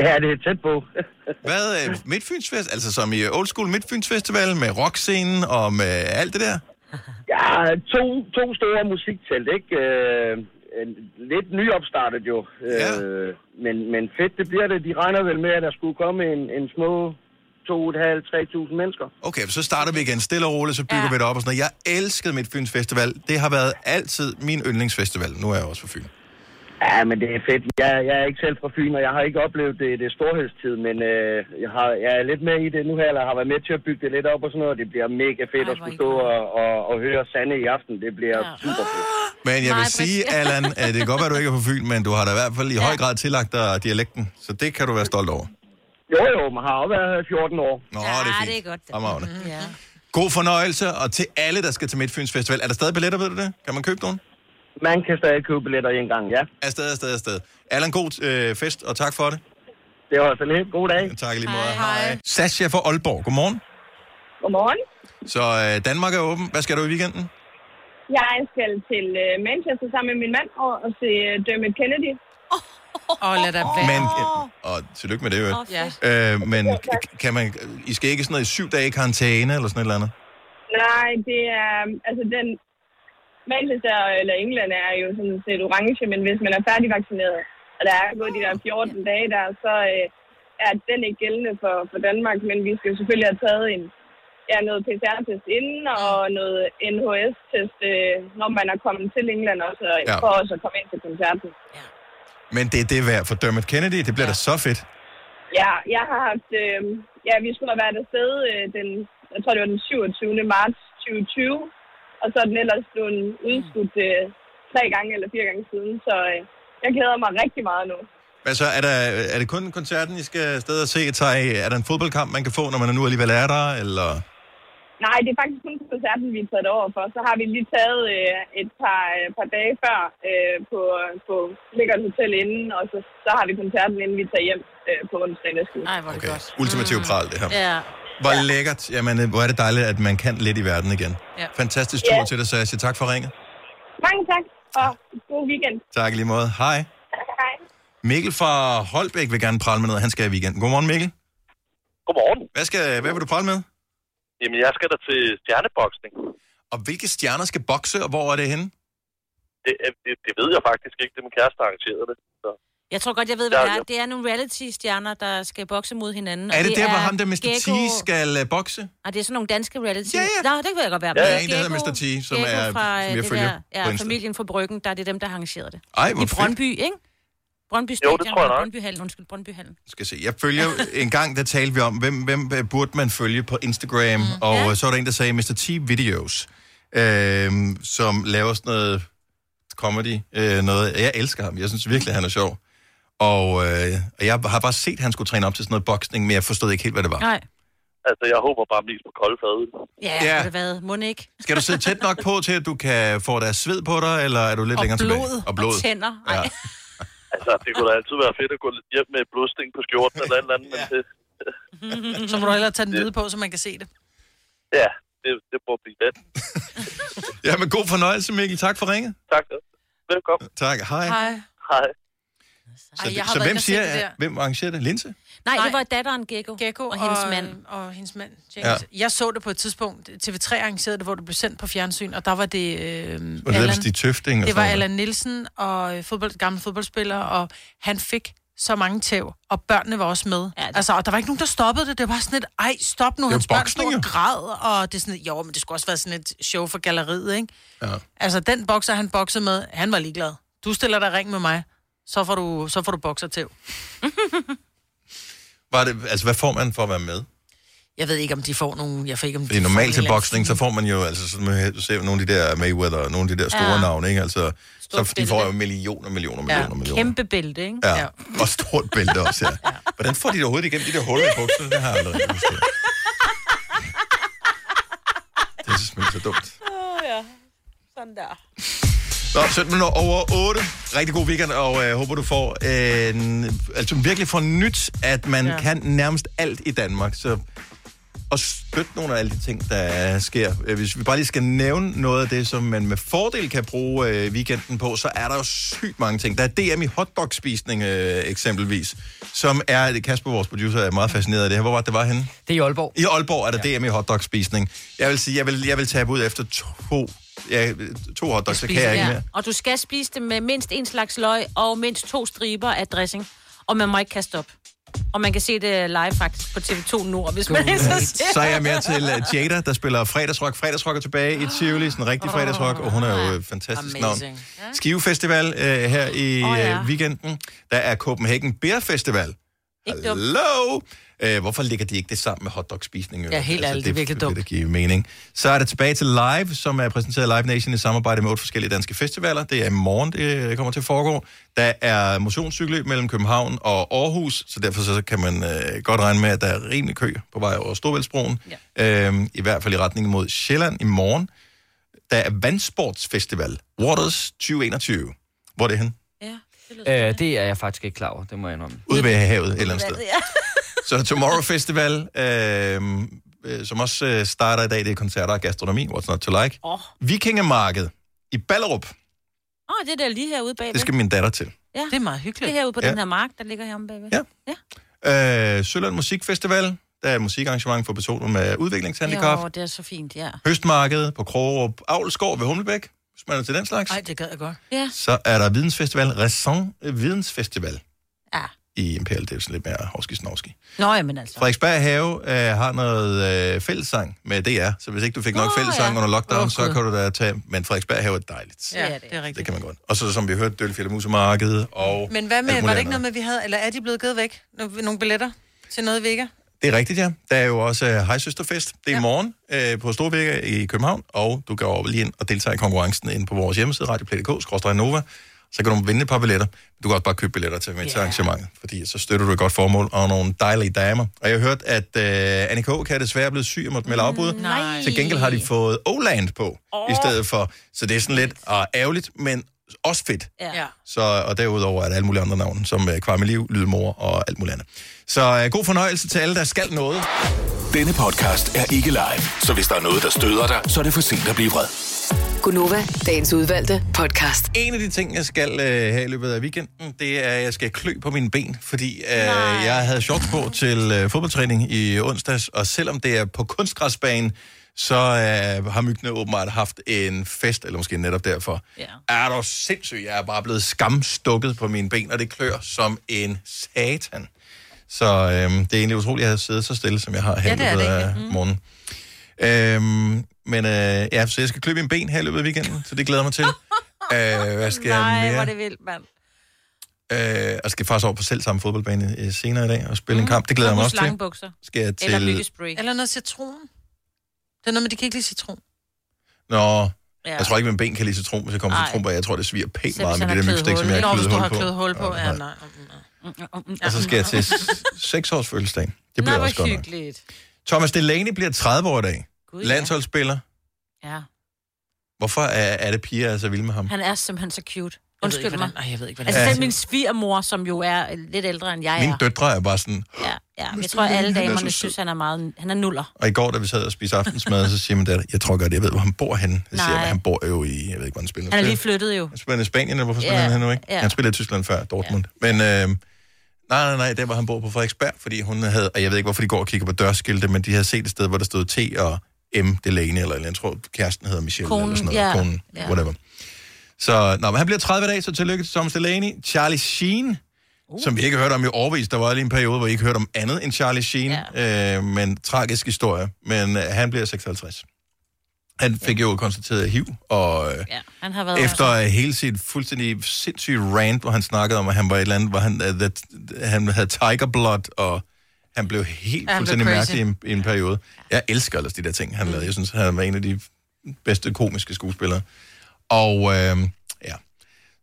Ja, det er tæt på. Hvad er øh, Midtfyns Fest? Altså som i Old School Midtfyns Festival med rockscenen og med alt det der? Ja, to, to store musiktelt, ikke? Øh, lidt nyopstartet jo. Ja. Øh, men, men fedt, det bliver det. De regner vel med, at der skulle komme en, en små 2.500-3.000 mennesker. Okay, så starter vi igen stille og roligt, så bygger ja. vi det op og sådan noget. Jeg elskede Festival. Det har været altid min yndlingsfestival. Nu er jeg også fra Fyn. Ja, men det er fedt. Jeg, jeg er ikke selv fra Fyn, og jeg har ikke oplevet det, det storhedstid, men øh, jeg, har, jeg er lidt med i det nu her, eller har været med til at bygge det lidt op og sådan noget. Det bliver mega fedt at skulle stå og, og, og høre Sande i aften. Det bliver ja. super fedt. Men jeg vil Nej, sige. Allan, at det kan godt være, du ikke er fra Fyn, men du har da i hvert fald i høj grad tillagt dig dialekten. Så det kan du være stolt over. Jo, jo, man har også været her i 14 år. Nå, det er fint. det er godt. Fremragende. Ja. God fornøjelse, og til alle, der skal til Midtfyns Festival. Er der stadig billetter, ved du det? Kan man købe nogen? Man kan stadig købe billetter en gang, ja. Afsted, afsted, afsted. Allan, god øh, fest, og tak for det. Det var så lidt. God dag. Tak lige måde. Hej. Hej. Sascha fra Aalborg, godmorgen. Godmorgen. Så øh, Danmark er åben. Hvad skal du i weekenden? Jeg skal til øh, Manchester sammen med min mand og, og se øh, Dermot Kennedy. Åh, oh, lad da være. Men, og tillykke med det, jo. Åh, ja. øh, men kan man, I skal ikke sådan noget i syv dage i karantæne, eller sådan et eller andet? Nej, det er... Altså, den... Manchester eller England er jo sådan set orange, men hvis man er færdigvaccineret, og der er gået de der 14 dage der, så øh, er den ikke gældende for, for Danmark, men vi skal jo selvfølgelig have taget en, ja, noget PCR-test inden, og noget NHS-test, øh, når man er kommet til England også, og Ja. for også at komme ind til koncerten. Men det er det værd for Dermot Kennedy. Det bliver ja. da så fedt. Ja, jeg har haft... Øh, ja, vi skulle have været afsted øh, den... Jeg tror, det var den 27. marts 2020. Og så er den ellers blevet udskudt øh, tre gange eller fire gange siden. Så øh, jeg glæder mig rigtig meget nu. Altså, er, der, er det kun koncerten, I skal afsted og se? Tager I- Er der en fodboldkamp, man kan få, når man nu alligevel er der? Eller? Nej, det er faktisk kun koncerten, vi er taget over for. Så har vi lige taget øh, et par, øh, par dage før øh, på, på Lækkert Hotel inden, og så, så har vi koncerten, inden vi tager hjem øh, på onsdag næste uge. Ej, hvor er det Okay. godt. Ultimativ pral, det her. Ja. Hvor lækkert. Jamen, øh, hvor er det dejligt, at man kan lidt i verden igen. Ja. Fantastisk tur Ja. til dig, Sasha. Tak for ringet. Mange tak, og god weekend. Tak lige måde. Hej. Hej. Mikkel fra Holbæk vil gerne prale med noget. Han skal i weekenden. Godmorgen, Mikkel. Godmorgen. Hvad, skal, hvad vil du prale med? Jamen, jeg skal da til stjerneboksning. Og hvilke stjerner skal bokse, og hvor er det henne? Det, er- det, det ved jeg faktisk ikke. Det er min kæreste, der arrangerede det. Så. Jeg tror godt, jeg ved, hvad Ja, det er. Det er nogle reality-stjerner, der skal bokse mod hinanden. Er det, der, hvor ham der Mr. Gecko- T skal uh, bokse? Ah, det er sådan nogle danske reality. Ja, ja. Nå, det kan jeg godt være. Ja, ja, en, der hedder Mr. T, som Gecko er- fra, som øh, jeg det følger der, ja, familien fra Bryggen, der er det dem, der har arrangeret det. Ej, hvor I fedt. Brøndby, ikke? Brøndby Jo, Stadion. det tror jeg nok. Brøndbyhallen, undskyld, Brøndbyhallen. skal se. Jeg følger en gang, der talte vi om, hvem, hvem øh, burde man følge på Instagram, mm, og ja. så var der en, der sagde Mr. T Videos, øh, som laver sådan noget comedy, øh, noget. Jeg elsker ham. Jeg synes virkelig, han er sjov. Og, øh, og jeg har bare set, at han skulle træne op til sådan noget boksning, men jeg forstod ikke helt, hvad det var. Nej. Altså, jeg håber bare mest på kolde fadøl. Ja, Ja. ja. det været. Må ikke? Skal du sidde tæt nok på til, at du kan få deres sved på dig, eller er du lidt Og længere blod, tilbage? og tænder. Ja. Altså, det kunne da altid være fedt at gå lidt hjem med et blodsting på skjorten eller et eller andet, men det, Så må du hellere tage den hvide på, så man kan se det. ja, det, det må blive let. ja, men god fornøjelse, Mikkel. Tak for ringet. Tak. Velkommen. Tak. Hej. Hej. Hej. Så, Ej, det, jeg har så været hvem siger, det hvem arrangerer det? Linse? Nej, Nej. det var datteren Gekko, Gekko og hendes og, mand. Og hendes mand, James. Ja. Jeg så det på et tidspunkt. TV3 arrangerede det, hvor det blev sendt på fjernsyn, og der var det... Øh, Var det ellers de Tøfting og Det var noget? Allan Nielsen, og øh, fodbold, gammel fodboldspiller, og han fik så mange tæv, og børnene var også med. Ja, det... Altså, og der var ikke nogen, der stoppede det. Det var sådan et, ej, stop nu, hans børn stod og græd, og det er sådan, et, jo, men det skulle også være sådan et show for galleriet, ikke? Ja. Altså, den bokser, han boksede med, han var ligeglad. Du stiller dig ring med mig, så får du, så får du bokser tæv. Var det, altså, hvad får man for at være med? Jeg ved ikke, om de får nogen... Jeg får ikke, om Fordi de får normalt til boksning, så får man jo, altså med- du ser nogle af de der Mayweather, og nogle af de der store Ja. ja. navne, ikke? Altså, så de får jo millioner, millioner, millioner, millioner. Kæmpe bælte, ikke? Ja. og stort bælte også, ja. Hvordan får de det overhovedet igennem de der huller i bukserne? Det har jeg aldrig rigtig forstået. Det er simpelthen så dumt. Åh, ja. Sådan der. Nå, 17 minutter over 8. Rigtig god weekend, og øh, håber, du får en... Altså virkelig får nyt, at man Ja. kan nærmest alt i Danmark. Så og støtte nogle af alle de ting, der sker. Øh, Hvis vi bare lige skal nævne noget af det, som man med fordel kan bruge øh, weekenden på, så er der jo sygt mange ting. Der er DM i hotdog-spisning øh, eksempelvis, som er, Kasper, vores producer, er meget fascineret af det her. Hvor var det, det var henne? Det er i Aalborg. I Aalborg er der ja. DM i hotdog-spisning. Jeg vil sige, jeg vil, jeg vil tabe ud efter to, ja, to hotdogs, så kan jeg ikke mere. Og du skal spise det med mindst en slags løg og mindst to striber af dressing. Og man må ikke kaste op. Og man kan se det live faktisk på TV2 Nord, hvis man er så Så er jeg mere til uh, Jada, der spiller fredagsrock. Fredagsrock er tilbage i Tivoli, sådan en rigtig fredagsrock, og hun er jo et fantastisk navn. Amazing. Skive Festival uh, her i oh, ja. uh, weekenden. Der er Copenhagen Beer Festival. Hello! Uh, hvorfor ligger de ikke det sammen med hotdog-spisning? Ja, helt ærligt, det er virkelig dumt. Det giver mening. Så er det tilbage til Live, som er præsenteret af Live Nation i samarbejde med otte forskellige danske festivaler. Det er i morgen, det kommer til at foregå. Der er motionscykelløb mellem København og Aarhus, så derfor så kan man uh, godt regne med, at der er rimelig kø på vej over Storvældsbroen. Ja. Uh, I hvert fald i retning mod Sjælland i morgen. Der er Vandsportsfestival, Waters 2021. Hvor er det hen? Ja, Øh, det er jeg faktisk ikke klar over, det må jeg indrømme. Ude ved havet et eller andet sted. Ja. Så Tomorrow Festival, øh, øh, som også øh, starter i dag. Det er koncerter og gastronomi, what's not to like. Åh, Vikingemarked i Ballerup. oh, det er der lige herude bagved. Det skal min datter til. Ja. Det er meget hyggeligt. Det er herude på Ja. den her mark, der ligger heromme bagved. Ja. Øh, Sølund Musikfestival. Der er et musikarrangement for personer med udviklingshandicap. Jo, det er så fint, ja. Høstmarked på Krogerup Avlskov ved Humlebæk, hvis man er til den slags. Ej, det gad jeg godt. Ja. Så er der Vidensfestival, Raison Vidensfestival Ja. i Imperial. Det er sådan lidt mere hovski Nå, jamen altså. Frederiksberg Have øh, har noget øh, fællesang med DR, så hvis ikke du fik nok Nå, fællesang ja. under lockdown, Åh, så kan du da tage... Men Frederiksberg Have er dejligt. Ja, det er rigtigt. Det kan man godt. Og så som vi hørte, Dølfjælde Musemarked og... Men hvad med, var det ikke noget med, vi havde, eller er de blevet givet væk? Nogle, nogle billetter til noget Vega? Det er rigtigt, ja. Der er jo også uh, Hej Søsterfest. Det er ja. i morgen uh, på Storvægge i København, og du går over lige ind og deltager i konkurrencen ind på vores hjemmeside, radioplay.dk, Nova. Så kan du vinde et par billetter. Du kan også bare købe billetter til med til arrangementet, fordi så støtter du et godt formål og nogle dejlige damer. Og jeg har hørt, at uh, Annie K. kan desværre blive syg og måtte melde afbud. nej. Til gengæld har de fået Oland på oh. i stedet for. Så det er sådan lidt uh, ærgerligt, men også fedt. Ja. Så, og derudover er der alle mulige andre navne, som uh, Kvarmeliv, Lydmor og alt muligt andet. Så uh, god fornøjelse til alle, der skal noget. Denne podcast er ikke live, så hvis der er noget, der støder dig, så er det for sent at blive vred. Gunova, dagens udvalgte podcast. En af de ting, jeg skal øh, have i løbet af weekenden, det er, at jeg skal klø på mine ben, fordi øh, jeg havde shorts på til øh, fodboldtræning i onsdags, og selvom det er på kunstgræsbanen, så øh, har myggene åbenbart haft en fest, eller måske netop derfor. Ja. Er du sindssyg? Jeg er bare blevet skamstukket på mine ben, og det klør som en satan. Så øh, det er egentlig utroligt, at jeg har siddet så stille, som jeg har her Ja, i det er det af. Mm. morgenen. Øhm, men øh, ja, så jeg skal klø mine ben her i løbet af weekenden, så det glæder jeg mig til. øh, hvad skal Nej, jeg hvor mere? er det vildt, mand. Øh, og skal faktisk over på selv samme fodboldbane øh, senere i dag og spille mm. en kamp. Det glæder jeg mig også til. Skal jeg Eller til... lykkespray. Eller noget citron. Det er noget med, de kan ikke lide citron. Nå, ja. Jeg tror ikke, min ben kan lide citron, hvis jeg kommer til citron på. Jeg tror, det sviger pænt meget med det har der myggstik, som hul. jeg Nå, har hvis kløet du hul har på. kløet hul på. Ja, nej. Og så skal jeg til 6 års fødselsdag. Det bliver Nå, også godt hyggeligt. Thomas Delaney bliver 30 år i dag. Gud. Landsholdsspiller. Ja. Hvorfor er, er det piger, er så vilde med ham? Han er simpelthen så cute. Undskyld ikke, mig. hvordan- Ej, jeg ved ikke, hvordan Altså er. selv min svigermor, som jo er lidt ældre end jeg Mine er. døtre er bare sådan... Ja, ja. Jeg tror, alle er damerne synes, han er meget... Han er nuller. Og i går, da vi sad og spiste aftensmad, så siger min datter, jeg tror godt, jeg ved, hvor han bor henne. Jeg siger, Nej. han bor jo i, jeg ved ikke, hvor han spiller. Han er lige flyttet jo. Han spiller i Spanien, eller hvorfor spiller Ja, han her nu, ikke? ja. Han spillede i Tyskland før, Dortmund. Men øh, nej, nej, nej, der hvor han bor på Frederiksberg, fordi hun havde, og jeg ved ikke, hvorfor de går og kigger på dørskilte, men de havde set et sted, hvor der stod T og M Delaney, eller, eller jeg tror, kæresten hedder Michelle, Konen, eller sådan noget. ja. Konen, Ja. whatever. Så, nå, men han bliver 30 dage, så tillykke til Thomas Delaney. Charlie Sheen, uh. som vi ikke har hørt om i årvis. Der var lige en periode, hvor vi ikke hørte om andet end Charlie Sheen. Ja. Øh, men tragisk historie. Men øh, han bliver 56. Han fik jo konstateret HIV, og øh, Ja, han har været... efter øh, hele sit fuldstændig sindssyge rant, hvor han snakkede om, at han var et eller andet, hvor han, uh, that, han havde tiger blood, og han blev helt Ja, blev fuldstændig crazy. mærkelig i en, i en periode. Jeg elsker ellers de der ting, han lavede. Jeg synes, han var en af de bedste komiske skuespillere. Og øh, ja,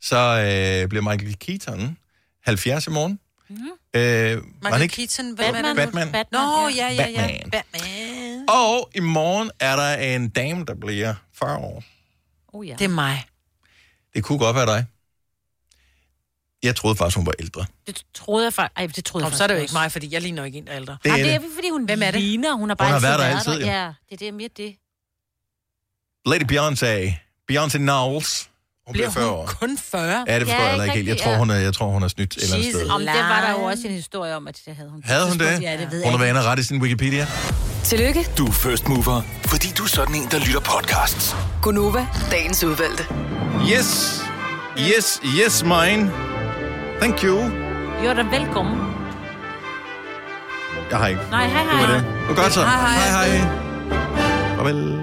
så øh, bliver Michael Keaton 70 i morgen. Mm-hmm. Øh, Michael ikke? Keaton, Batman. er det? Batman. Batman. Nå, ja, ja, ja. Batman. Batman. Og i morgen er der en dame, der bliver 40 år. Oh, ja. Det er mig. Det kunne godt være dig. Jeg troede faktisk, hun var ældre. Det troede jeg faktisk... Ej, det troede Nå, jeg så er det jo ikke mig, fordi jeg ligner ikke en, der er ældre. Det er Nej, det er fordi, hun Hvem er det? ligner. Hun har bare Hun har været der været altid, der. jo. Ja, det er det mere det. Lady Beyoncé. Beyoncé Knowles. Hun bliver 40 år. kun 40? Ja, det forstår Ja, jeg ikke helt. Jeg tror, hun er, jeg tror, hun er snydt et eller andet sted. Om det var der jo også en historie om, at det havde hun. Havde hun det? Ja, det ved Hun jeg har ikke. været ret i sin Wikipedia. Tillykke, Du er first mover, fordi du er sådan en, der lytter podcasts. Gunova, dagens udvalgte. Yes. Yes, yes, mine. Thank you. Jo, da velkommen. Jeg har ikke. Nej, hej, Det hej. var det. Det var godt så. Hej, hej. Hej, hej. Farvel.